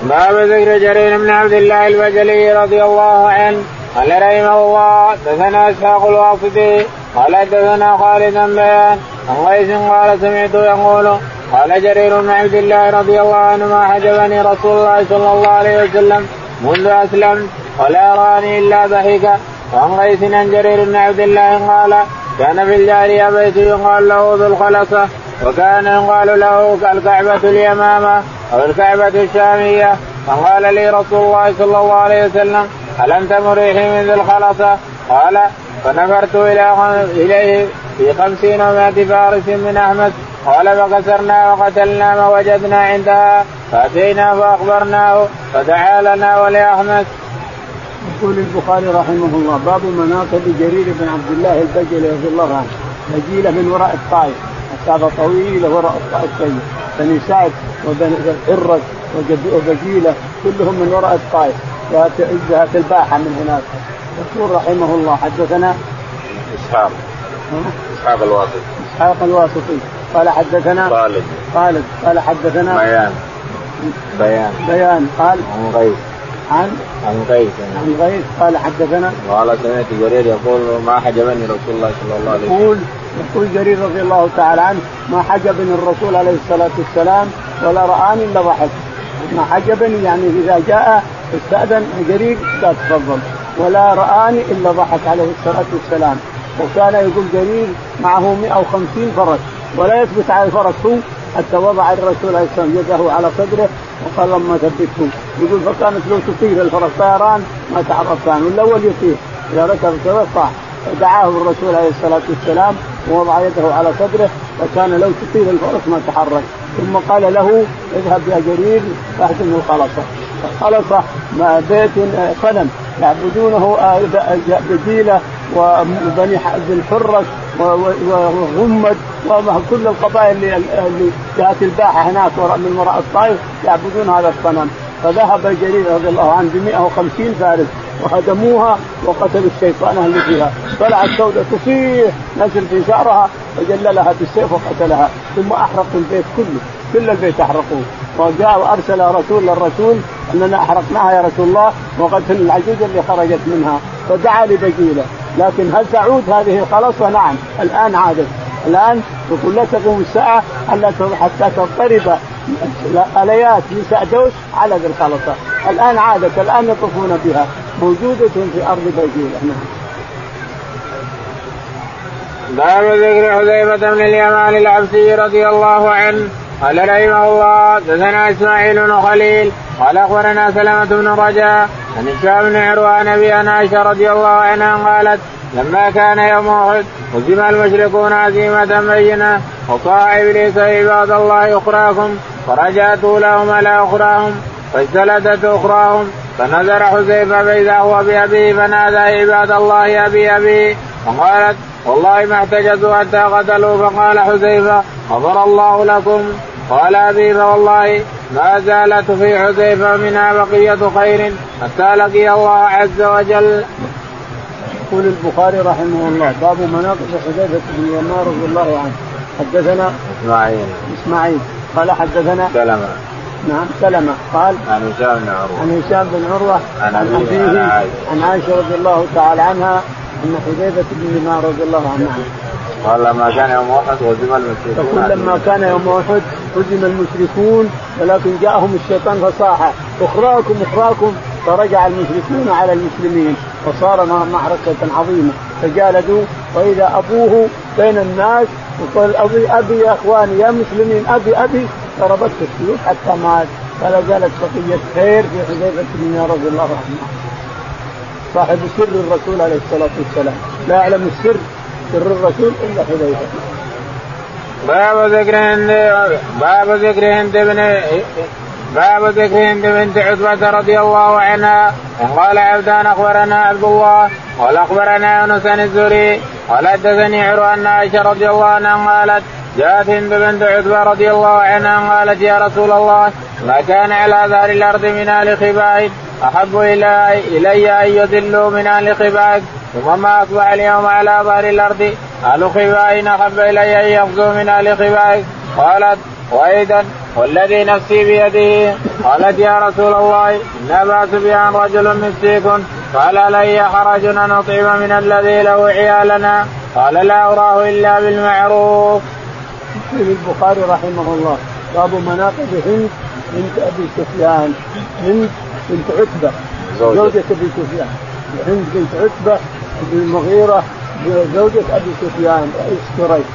باب ذكر جرير بن عبد الله البجلي رضي الله عنه. قال رحمه الله دثنا إسحاق الواسطي. قال دثنا خالد بيان. عن قيس قال سمعت يقول قال جرير بن عبد الله رضي الله عنه ما حجبني رسول الله صلى الله عليه وسلم منذ أسلمت ولا رآني إلا ضحك وعن قيس عن جرير بن عبد الله قال كان في الجارية بيت يقال له ذو الخلصة وكان يقال له الكعبة اليمامة أو الكعبة الشامية فقال لي رسول الله صلى الله عليه وسلم هل أنت مريحي من ذي الخلصة؟ قال فنفرت إلى إليه في خمسين ومائة فارس من أحمد قال فكسرنا وقتلنا ما وجدنا عندها فأتينا فأخبرناه فدعا لنا ولأحمد. يقول البخاري رحمه الله باب مناقب جرير بن عبد الله البجلي رضي الله عنه نجيله من وراء الطائف مسافه طويله وراء الطائف بني سعد وبني الرد وبجيلة كلهم من وراء الطائف ذات الباحة من هناك. يقول رحمه الله حدثنا إسحاق. إسحاق الواسطي. إسحاق الواسطي. قال حدثنا خالد. خالد. قال حدثنا بيان. بيان. بيان. قال عن غيث. عن عن غيث. عن غيث. قال حدثنا قال سمعت جرير يقول ما حجبني رسول الله صلى الله عليه وسلم. يقول يقول جرير رضي الله تعالى عنه ما حجبني الرسول عليه الصلاة والسلام ولا رآني إلا ضحك. ما حجبني يعني إذا جاء أستأذن جرير قال تفضل. ولا رآني إلا ضحك عليه الصلاة والسلام. وكان يقول جرير معه 150 فرس ولا يثبت على الفرس هو حتى وضع الرسول عليه الصلاة والسلام يده على صدره وقال لما ثبته يقول فكانت لو تطير الفرس طيران ما تعرف كان. والاول يطير إذا ركب كذا صح فدعاه الرسول عليه الصلاة والسلام ووضع يده على صدره فكان لو تطير الفرس ما تحرك. ثم قال له اذهب يا جرير فاهدم الخلصه الخلصه بيت صنم يعبدونه بديله وبني بن حرس وغمد وكل القبائل اللي جهه الباحة هناك من وراء الطائف يعبدون هذا الصنم. فذهب جرير رضي الله عنه ب 150 فارس وهدموها وقتلوا الشيطان اللي فيها طلعت سوداء تصيح نزل في شعرها فجللها بالسيف وقتلها. ثم أحرقوا البيت كله كل البيت أحرقوه. وجاء وأرسل رسول للرسول أننا أحرقناها يا رسول الله وقتل العجوز اللي خرجت منها. فدعا لبجيله. لكن هل تعود هذه الخلصه؟ نعم الآن عادت الآن يقول لا تقوم الساعة حتى تضطرب اليات نساء دوس على ذي الخلصه الآن عادت. الآن يطوفون بها. موجودة في أرض بجيله نعم. باب ذكر حذيفة بن اليمان العبسي رضي الله عنه. قال رحمه الله دثنا إسماعيل بن خليل قال أخبرنا سلمة بن رجاء عن هشام بن عروان أبي عائشة رضي الله عنها قالت لما كان يوم أحد هزم المشركون هزيمة بينة وطاع إبليس عباد الله أخراكم فرجعت لهم على أخراهم فاجتلدت أخراهم فنظر حذيفة فإذا هو بأبيه فنادى عباد الله أبي ابي فقالت والله ما احتجزوا حتى قتلوا فقال حذيفة غفر الله لكم. قال ابي فوالله ما زالت في حذيفة منها بقية خير حتى لقي الله عز وجل. يقول البخاري رحمه الله باب مناقب حذيفة بن اليمان رضي الله عنه. حدثنا إسماعيل. إسماعيل. قال حدثنا سلمة. نعم سلمة. قال عن هشام بن عروة. عن هشام بن عروة عن أبيه. عن عائشة رضي الله تعالى عنها. أن حذيفة بن اليمان رضي الله عنها قال لما كان يوم أحد هزم المشركون. يقول لما كان يوم أحد هزم المشركون ولكن جاءهم الشيطان فصاح. أخراكم أخراكم. فرجع المشركون على المسلمين وصار معركة عظيمة. فجالدوا وإذا أبوه بين الناس وقال أبي أبي يا إخواني يا مسلمين أبي أبي. ضربته السيوف حتى مات. فلا زالت بقية خير في حذيفة بن رضي الله عنه. صاحب سر الرسول عليه الصلاة والسلام لا يعلم السر سر الرسول إلا حذيفة. باب ذكر هند باب ذكر هند بن باب ذكر هند بنت عتبة رضي الله عنها قال عبدان أخبرنا عبد الله قال أخبرنا يونس عن الزهري قال حدثني عروة ان عائشة رضي الله عنها قالت جاءت هند بنت عتبة رضي الله عنها قالت يا رسول الله ما كان على ظهر الأرض من أهل خبائث أحب الي إلي أن يذلوا من أهل خبائث ثم ما اصبح اليوم على ظهر الأرض. أهل خبائث أحب إلي أن يغزوا من أهل خبائث قالت وأيضا والذي نفسي بيده. قالت يا رسول الله إن ابا سفيان رجل مسيك قال لي حرج أن أطعم من الذي له عيالنا؟ قال لا أراه إلا بالمعروف. يقول البخاري رحمه الله باب مناقب هند بنت أبي سفيان هند بنت عتبة. زوجة. أبي سفيان. هند بنت عتبة بن المغيرة زوجة أبي سفيان رئيس قريش.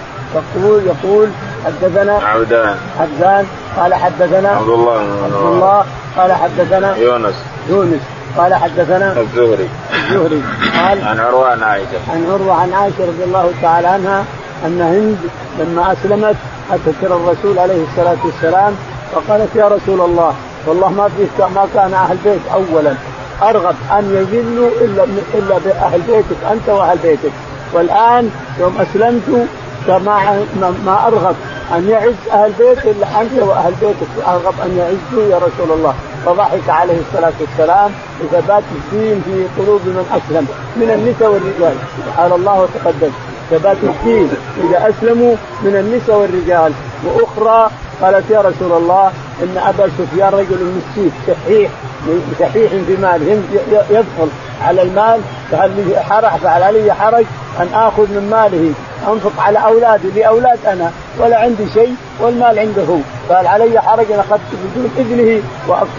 تقول يقول حدثنا عبدان عبدان قال حدثنا عبد الله عبد الله قال حدثنا يونس. يونس. قال حدثنا الزهري. الزهري. قال عن عروة عن عائشة. عن عروة عن عائشة رضي الله تعالى عنها أن هند لما أسلمت أتت إلى الرسول عليه الصلاة والسلام فقالت يا رسول الله والله ما في ما كان أهل بيت اولا. أرغب أن يذلوا إلا إلا بأهل بيتك أنت وأهل بيتك. والآن يوم أسلمت فما ما أرغب أن يعز أهل بيت إلا أنت وأهل بيتك. أرغب أن يعزوا يا رسول الله. فضحك عليه الصلاة والسلام لثبات الدين في قلوب من أسلم من النساء والرجال. سبحان الله وتقدم. ثبات الدين إذا أسلموا من النساء والرجال. وأخرى قالت يا رسول الله إن أبا سفيان رجل مسكين شحيح شحيح في ماله يدخل على المال فهل لي حرج فهل علي حرج أن آخذ من ماله أنفق على أولادي لأولاد أنا ولا عندي شيء والمال عنده. هو قال علي حرج ان اخذت بدون إذنه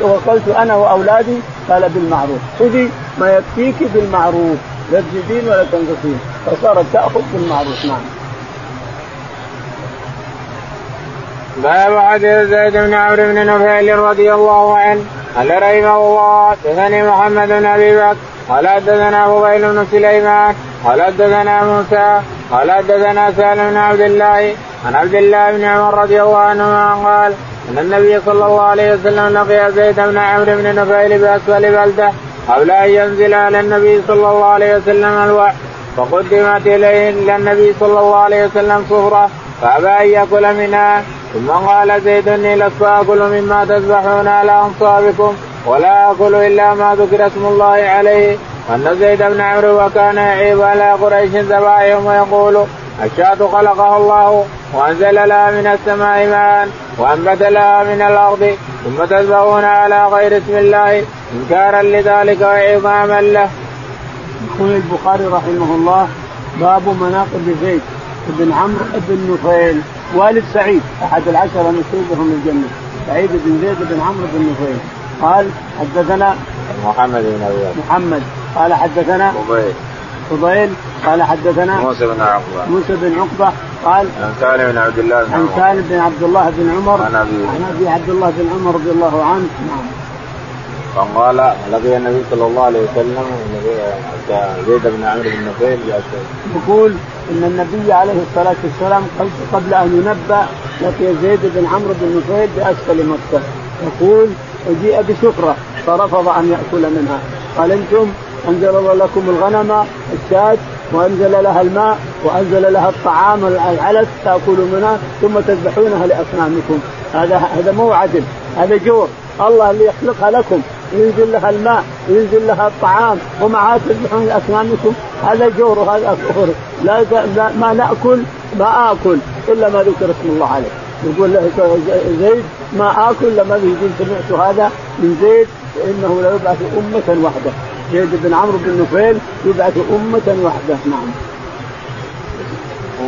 واكلت أنا وأولادي قال بالمعروف. خذي ما يكفيك بالمعروف لا تزيدين ولا تنقصين فصارت تأخذ بالمعروف. نعم. باب حديث زيد بن عمرو بن نفيل رضي الله عنه قال رحمه الله حدثني محمد بن أبي بكر قال حدثنا فضيل بن سليمان قال حدثنا موسى قال حدثنا سالم بن عبد الله عن عبد الله بن عمر رضي الله عنهما قال إن النبي صلى الله عليه وسلم لقي زيد بن عمرو بن نفيل بأسفل بلدة قبل أن ينزل على النبي صلى الله عليه وسلم الوحي فقدمت إليه إلى النبي صلى الله عليه وسلم صفرة فأبى أن يأكل منها. ثم قال زيد إني لست اكل مما تذبحون على أنصابكم ولا اكل إلا ما ذكر اسم الله عليه وان زيد بن عمرو وكان يعيب على قريش ذبائحهم ويقول الشاة خلقها الله وأنزل لها من السماء ماء وانبت لها من الأرض ثم تذبحون على غير اسم الله إنكارا لذلك وعظاما له. يقول البخاري رحمه الله باب مناقب زيد بن عمرو بن نفيل والد سعيد أحد العشرة المشهودهم الجنة. سعيد بن زيد بن عمرو بن نفيل. قال حدثنا محمد بن ابي محمد. قال حدثنا عبيد فضيل. قال حدثنا موسى بن عقبه موسى بن عقبة. قال عن سالم بن عبد الله بن عن عمر. سالم بن عبد الله بن عمر. عن أبي. عن أبي عبد الله بن عمر رضي الله عنه. نعم فقال لقي النبي صلى الله عليه وسلم زيد بن عمرو بن نفيل يقول إن النبي عليه الصلاة والسلام قبل أن ينبأ لقي زيد بن عمرو بن نفيل بأسفل مكة. يقول وجيء بسفره فرفض أن يأكل منها. قال أنتم أنزل الله لكم الغنم الشاة وأنزل لها الماء وأنزل لها الطعام العلف تأكلوا منها ثم تذبحونها لأصنامكم. هذا هذا مو عدل هذا جور. الله اللي يخلقها لكم. ينزل لها الماء ينزل لها الطعام ومعها تذبحون لاصنامكم هذا جور وهذا كفر لا, ما نأكل ما آكل إلا ما ذكر اسم الله عليه. يقول له زيد ما آكل لما يقول سمعت هذا من زيد فإنه لا يبعث أمة وحده. زيد بن عمرو بن نفيل يبعث أمة وحده. نعم.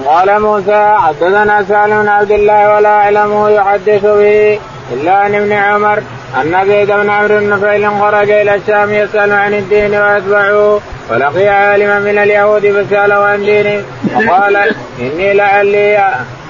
قال موسى حدثنا سالم بن عبد الله ولا أعلمه يحدث به إلا عن ابن عمر. ان زيد بن عمرو بن نفيل خرج إلى الشام يسأل عن الدين ويتبعه فلقي عالما من اليهود فساله عن دينه وقال إني لعلي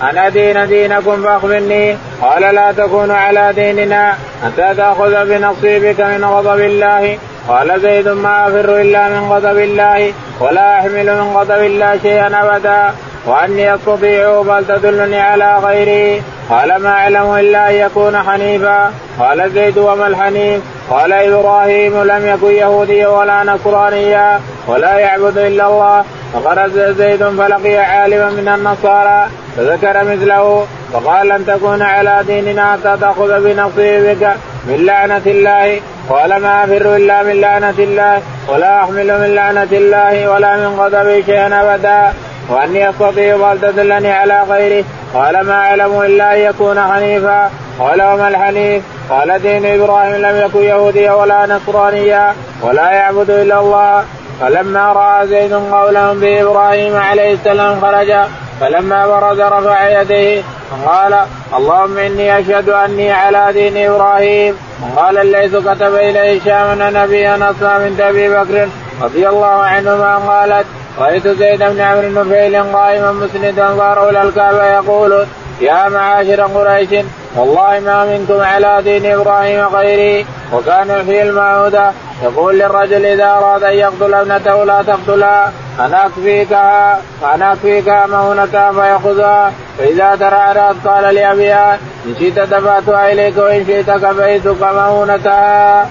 أن أدين دينكم فأخبرني. قال لا تكون على ديننا حتى تأخذ بنصيبك من غضب الله. قال زيد ما أفر إلا من غضب الله ولا أحمل من غضب الله شيئا أبدا. وأني أستطيع بل تدلني على غيري. قال ما أعلم إلا أن يكون حنيفا. قال زيد وما الحنيف؟ قال إبراهيم لم يكن يهوديا ولا نصرانيا ولا يعبد إلا الله. فخرج زيد فلقي عالما من النصارى فذكر مثله. فقال لن تكون على ديننا حتى تأخذ بنصيبك من لعنة الله. قال ما أفر إلا من لعنة الله ولا أحمل من لعنة الله ولا من غضبه شيئا أبدا. وأني استطيع بل تدلني على غيره قال ما أعلم إلا أن يكون حنيفا. قال وما الحنيف؟ قال دين إبراهيم لم يكن يهوديا ولا نصرانيا ولا يعبد إلا الله. فلما رأى زيد قولهم بإبراهيم عليه السلام خرج. فلما برز رفع يديه. قال اللهم إني أشهد أني على دين إبراهيم. قال الليث كتب إليه هشام ان نبيا اصنع من أبي بكر رضي الله عنهما قالت رأيت زيد بن عمرو بن فيل قائما مسندا ظهره إلى الكعبة يقول يا معاشر قريش والله ما منكم على دين إبراهيم غيري وكان في المعودة يقول للرجل إذا أراد أن يقتل ابنته لا تقتلها أنا اكفيكها أنا اكفيكها مؤونتها فيأخذها فإذا ترعرت قال لأبيها إن شئت دفعتها إليك وإن شئت كفيتك مؤونتها.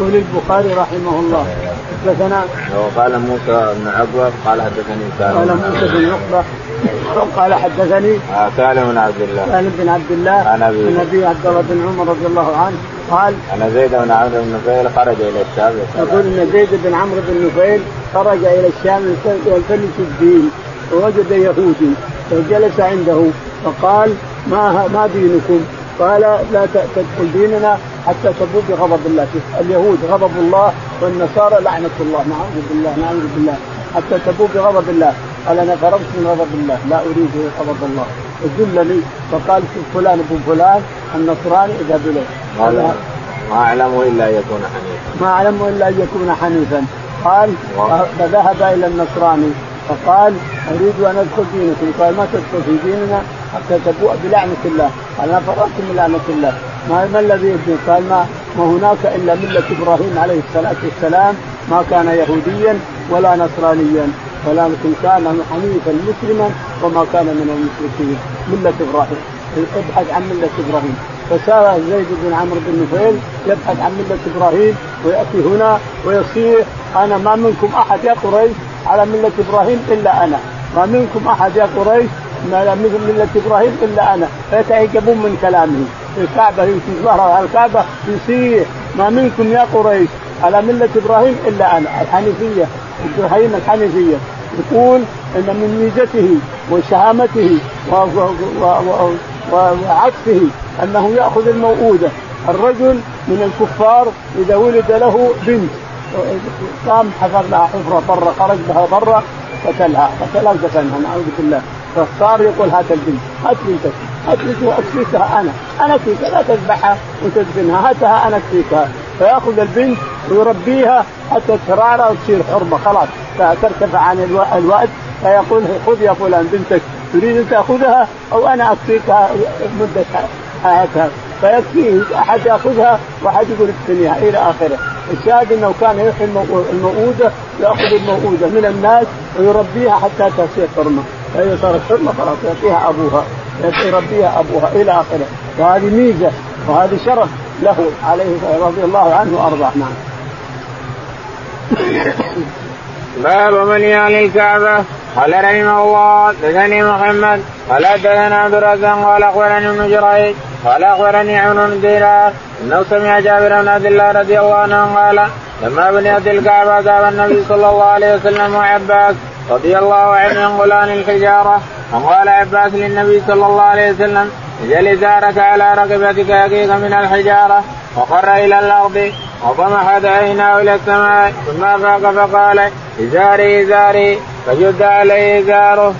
يقول البخاري رحمه الله. حدثنا وقال موسى بن عقبة قال حدثني سالم. قال موسى بن عقبة. قال حدثني آه سالم بن عبد الله. سالم بن عبد الله عن أبي عن أبي عبد الله بن عمر رضي الله عنه. قال أن زيد بن عمرو بن نفيل خرج إلى الشام. يقول إن زيد بن عمرو بن نفيل خرج إلى الشام يلتمس الدين ووجد يهودي فجلس عنده فقال ما ما دينكم؟ قال لا تدخل ديننا. حتى تبوء بغضب الله. اليهود غضب الله والنصارى لعنة الله. نعوذ بالله نعوذ بالله حتى تبوء بغضب الله. قال أنا فرغت من غضب الله. لا أريد غضب الله. ادلني فقال شوف فلان ابن فلان النصراني اذهب اليه قال ما أعلم إلا أن يكون حنيفا. ما أعلم إلا أن يكون حنيفا. قال فذهب إلى النصراني. فقال أريد أن أدخل دينكم. قال ما تدخل في ديننا حتى تبوء بلعنة الله. قال أنا فرغت من لعنة الله. ما, ما الذي يدين قال ما, ما هناك إلا ملة إبراهيم عليه الصلاة والسلام ما كان يهوديا ولا نصرانيا ولكن كان حنيفا مسلما وما كان من المشركين. ملة إبراهيم. ابحث عن ملة إبراهيم. فسار زيد بن عمرو بن نفيل يبحث عن ملة إبراهيم ويأتي هنا ويصيح أنا ما منكم أحد يا قريش على ملة إبراهيم إلا أنا. ما منكم أحد يا قريش على ملة إبراهيم إلا أنا. فيتعجبون من كلامه الكعبة يمشي ظهره على الكعبة يصيح ما منكم يا قريش على ملة إبراهيم إلا أنا الحنيفية إبراهيم الحنيفية. يقول إن من ميزته وشهامته وعطفه أنه يأخذ الموؤوده الرجل من الكفار إذا ولد له بنت. قام حفر لها حفرة برا خرج بها برا قتلها. قتلها ودفنها نعوذ بالله. فاختار يقول هات البنت هات بنتك. بنتك وأكفيكها أنا. أنا اكفيك لا تذبحها وتدفنها هاتها أنا أكفيكها. فيأخذ البنت ويربيها حتى ترعرع وتصير حرمة. خلاص. فترتفع عن الوأد. فيقول خذ يا فلان بنتك. تريد أن تأخذها أو أنا أكفيكها مدة حياتها. فيكفيه. أحد يأخذها وأحد يقول اكفنيها إلى آخره. الشاهد إنه كان يحيي الموؤوده يأخذ الموؤوده من الناس ويربيها حتى تصير حرمة. فإذا صارت حرمة خلاص يعطيها أبوها. يربيها أبوها إلى آخره. وهذه ميزة وهذه شرف له عليه رضي الله عنه وأرضاه. نعم. باب من يالي الكعبة. قال رحمه الله دثني محمد. قال حدثنا عبد الرزاق قال أخبرني ابن جريج. قال أخبرني عمرو بن دينار. إنه سمع جابر بن عبد الله رضي الله عنه قال لما بنيت الكعبة ذهب النبي صلى الله عليه وسلم وعباس رضي الله عنه ينقلان الحجارة فقال عباس للنبي صلى الله عليه وسلم اجعل إزارك على رقبتك يقيك من الحجارة وقر إلى الأرض وطمحت عيناه إلى السماء ثم أفاق فقال إزاري إزاري فجد عليه إزاره.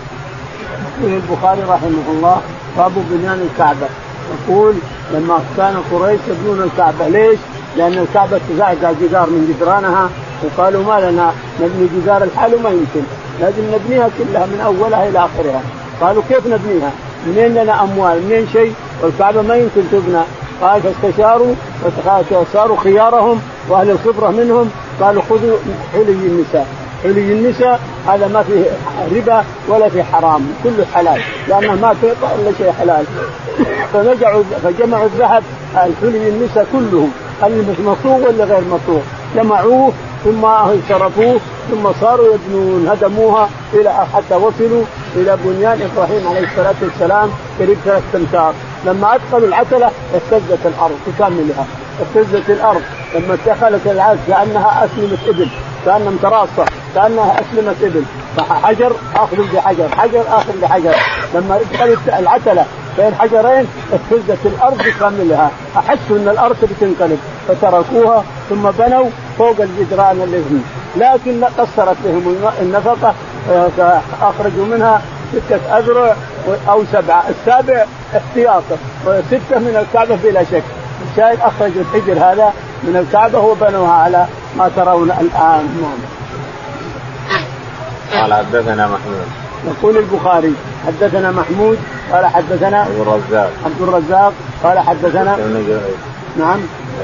يقول البخاري رحمه الله باب بنيان الكعبة يقول لما كان قريش يبنون الكعبة ليش؟ لأن الكعبة تزعزع جدار من جدرانها وقالوا ما لنا نبني جدار الحال ما يمكن لازم نبنيها كلها من أولها إلى آخرها. قالوا كيف نبنيها؟ منين لنا أموال؟ منين شيء؟ والكعبة ما يمكن تبنى. قال فاستشاروا وصاروا خيارهم وأهل الخبرة منهم. قالوا خذوا حلي النساء. حلي النساء هذا ما فيه ربا ولا فيه حرام. كله حلال. لأنه ما تعطى الا شيء حلال. فنجعوا فجمعوا الذهب الحلي النساء كلهم. المصوغ ولا غير مصوغ جمعوه ثم شرفوه ثم صاروا يبنون هدموها إلى حتى وصلوا إلى بنيان إبراهيم عليه الصلاة والسلام قريب ثلاث امتار لما أدخلوا العتلة اهتزت الأرض بكاملها اهتزت الأرض. لما دخلت العتله كأنها اسلمه إبل كأنها متراصة كأنها اسلمه إبل. فحجر آخذ بحجر حجر آخذ بحجر. لما دخلت العتلة بين حجرين اهتزت الأرض بكاملها أحسوا أن الأرض بتنقلب. فتركوها ثم بنوا فوق الجدران الذي لكن قصرت بهم النفقة فأخرجوا منها ستة أذرع أو سبعة. السابع احتياطا وستة من الكعبة بلا شك. الشاهد أخرجوا الحجر هذا من الكعبة وبنوها على ما ترون نعم قال حدثنا محمود. يقول البخاري حدثنا محمود قال حدثنا عبد الرزاق. عبد الرزاق قال حدثنا ابن جريج. نعم.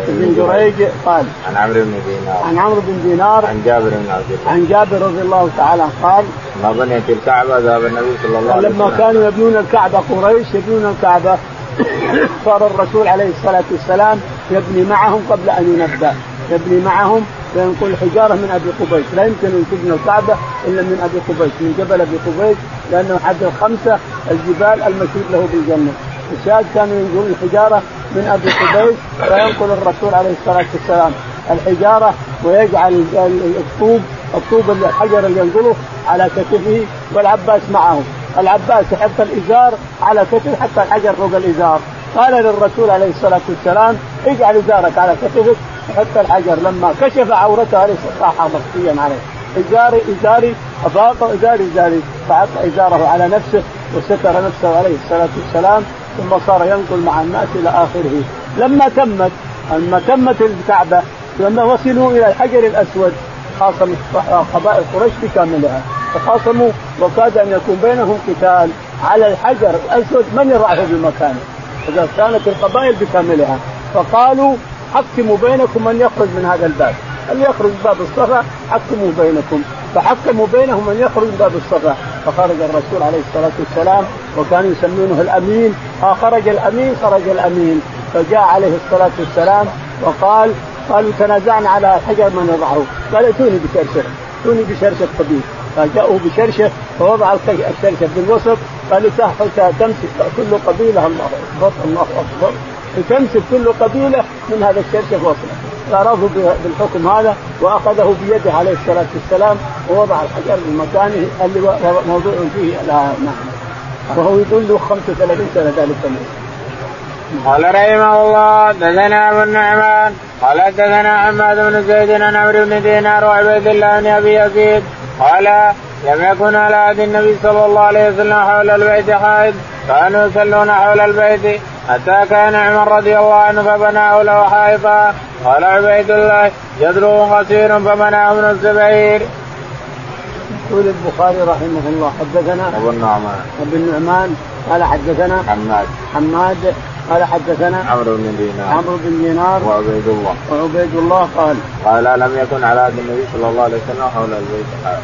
ابن جريج قال عن عمرو بن دينار. عن عمرو بن دينار عن جابر بن عبد الله. عن جابر رضي الله تعالى قال لما بنيت الكعبة ذهب النبي صلى الله عليه وسلم. لما كانوا يبنون الكعبة قريش يبنون الكعبة صار الرسول عليه الصلاة والسلام يبني معهم قبل أن ينبأ يبني معهم فينقل حجارة من أبي قبيس. لا يمكن أن تبنى الكعبة إلا من أبي قبيس من جبل أبي قبيس لأنه حد الخمسة الجبال المشهود له بالجنة. الشاهد كانوا ينقلون الحجارة من أبي قبيس فينقل الرسول عليه الصلاة والسلام الحجارة ويجعل الطوب الطوب الحجر اللي ينقله على كتفه والعباس معه. العباس يحط الإزار على كتفه حتى الحجر فوق الإزار. قال للرسول عليه الصلاة والسلام اجعل إزارك على كتفك حط الحجر. لما كشف عورته عليه راح مخفيا عليه. إزاري إزاري أفاق إزاري إزاري. فحط إزاره على نفسه وستر نفسه عليه الصلاة والسلام. ثم صار ينقل مع الناس إلى آخره. لما تمت لما تمت الكعبة لما وصلوا إلى الحجر الأسود خاصم قبائل قريش بكاملها. تخاصموا وكاد أن يكون بينهم قتال على الحجر الأسود. من يضعه بمكانه؟ إذا كانت القبائل بكاملها. فقالوا حكموا بينكم من يخرج من هذا الباب. اللي يخرج باب الصفا؟ حكموا بينكم. فحكموا بينهم من يخرج باب الصفا. فخرج الرسول عليه الصلاة والسلام وكانوا يسمونه الأمين. ها خرج الأمين خرج الأمين. فجاء عليه الصلاة والسلام وقال قالوا تنازعنا على حجر من يضعه قال ائتوني بشرشف ائتوني بشرشف طبيب فجاءوا بشرشف فوضع الشرشف بالوسط. قال تمسك كل قبيلة. الله أكبر الله أكبر. تمسك كل قبيلة من هذا الشرشف وصله فرضوا بالحكم هذا واخذه بيده عليه الصلاة والسلام ووضع الحجر بمكانه اللي موضوع فيه نعم وهو يدل 35 سنة ذلك اليوم. قال رحمه الله دثنا أبو النعمان. قال دثنا حماد بن زيد عن عمرو بن دينار وعبيد الله بن أبي يزيد. قال لم يكن على عهد النبي صلى الله عليه وسلم حول البيت حائض كانوا يصلون حول البيت حتى كان عمر رضي الله عنه فبناه له حائطا. قال عبيد الله جدره قصير فمنع ابن الزبير. يقول البخاري رحمه الله حدثنا أبو النعمان. أبو النعمان قال حدثنا حماد. حماد قال حدثنا عمرو بن دينار. عمرو بن دينار وعبيد الله. وعبيد الله قال قال لم يكن على عهد النبي صلى الله عليه وسلم حول البيت حائط.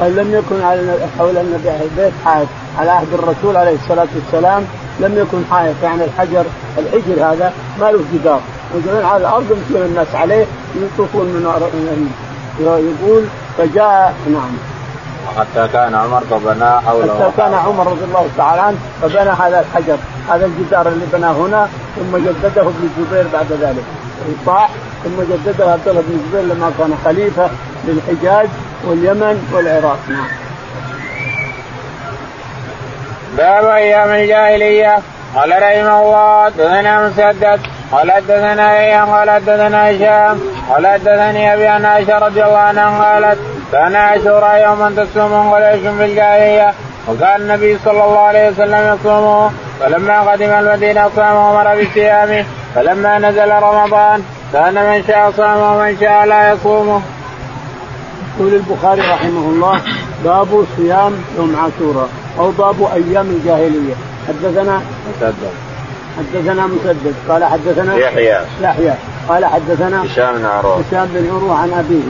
قال لم يكن على حول النبي البيت حائط على عهد الرسول عليه الصلاة والسلام. لم يكن حائط يعني الحجر الحجر هذا ما له جدار. يجعلون على الأرض يمشون الناس عليه يطوفون من يقول فجاء نعم. حتى كان عمر فبنى حوله. حتى كان عمر رضي الله تعالى عنه فبنى هذا الحجر. هذا الجدار اللي بناه هنا ثم جدده ابن الزبير بعد ذلك. صاح ثم جدده عبد الله بن الزبير لما كان خليفة للحجاز واليمن والعراق. نعم. باب أيام الجاهلية. قال رحمه الله دثنا مسدد. قال حدثنا أيام قال حدثنا هشام. قال حدثني أبي عن عائشة رضي الله عنها قالت كان عاشوراء يوما تصوم قريش في الجاهلية وكان النبي صلى الله عليه وسلم يصومه. فلما قدم المدينة صام وامر بصيامه. فلما نزل رمضان كان من شاء صام ومن شاء لا يصومه. يقول البخاري رحمه الله باب صيام يوم عاشوراء. أو باب أيام الجاهلية. حدثنا مسدد. حدثنا مسدد. قال حدثنا يحيى. يحيى. قال حدثنا هشام بن عروة. هشام بن عروة عن أبيه.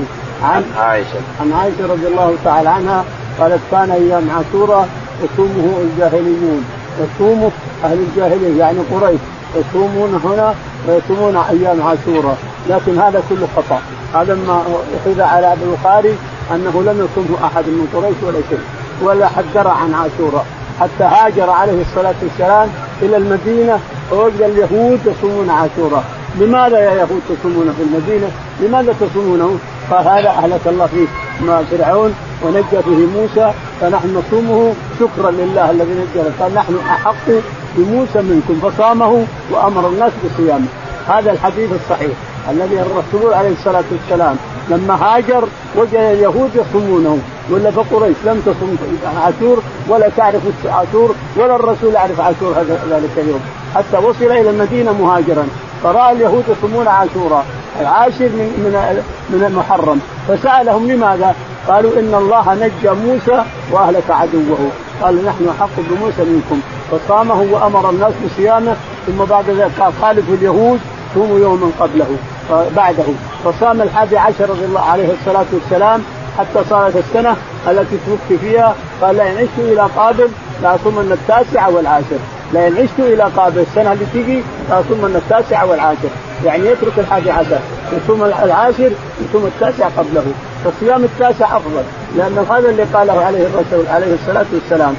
عن عائشة. عن عائشة رضي الله تعالى عنها قالت كان أيام عاشوراء يصومه الجاهليون. يصومه أهل الجاهلية يعني قريش. يصومون هنا ويصومون أيام عاشوراء. لكن هذا كله خطأ. هذا ما أخذ على أبي البخاري أنه لم يصومه أحد من قريش ولا شيء. ولا درى عن عاشوراء. حتى هاجر عليه الصلاة والسلام إلى المدينة فوجد اليهود يصومون عاشوراء. لماذا يا يهود تصومون في المدينة؟ لماذا تصومونه؟ قال هذا أهلك الله فيه مع فرعون ونجى به موسى فنحن نصومه. شكرا لله الذي نجى قال نحن أحق بموسى منكم. فصامه وأمر الناس بصيامه. هذا الحديث الصحيح الذي الرسول عليه الصلاة والسلام لما هاجر وجد اليهود يصومونه ولا فقريش لم تصم عاشور ولا تعرف عاشور ولا الرسول يعرف عاشور ذلك اليوم. حتى وصل إلى المدينة مهاجرا. فرأى اليهود يصومون عاشوراء. العاشر من من من المحرم. فسألهم لماذا؟ قالوا إن الله نجى موسى وأهلك عدوه. قالوا نحن احق بموسى منكم. فصامه وأمر الناس بصيامه ثم بعد ذلك قال خالفوا اليهود صوموا يوما قبله. بعده. فصام الحادي عشر رضي الله عليه الصلاة والسلام حتى صارت السنة التي توفي فيها. قال لئن عشت إلى قابل لاصومن التاسع والعاشر. لئن عشت إلى قابل. السنة اللي تجي لاصومن التاسع والعاشر. يعني يترك الحادي عشر. يصوم العاشر يصوم التاسع قبله. فصيام التاسع أفضل. لأن هذا اللي قاله عليه الرسول عليه الصلاة والسلام.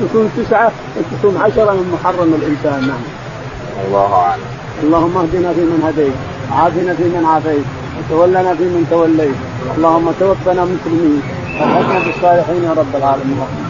تصوم تسعة وتصوم عشرة من محرم الإنسان. نعم. الله أعلم. اللهم اهدنا فيمن هديت. عافنا فيمن عافيت وتولنا فيمن توليت. اللهم توفنا مسلمين والحقنا بالصالحين يا رب العالمين.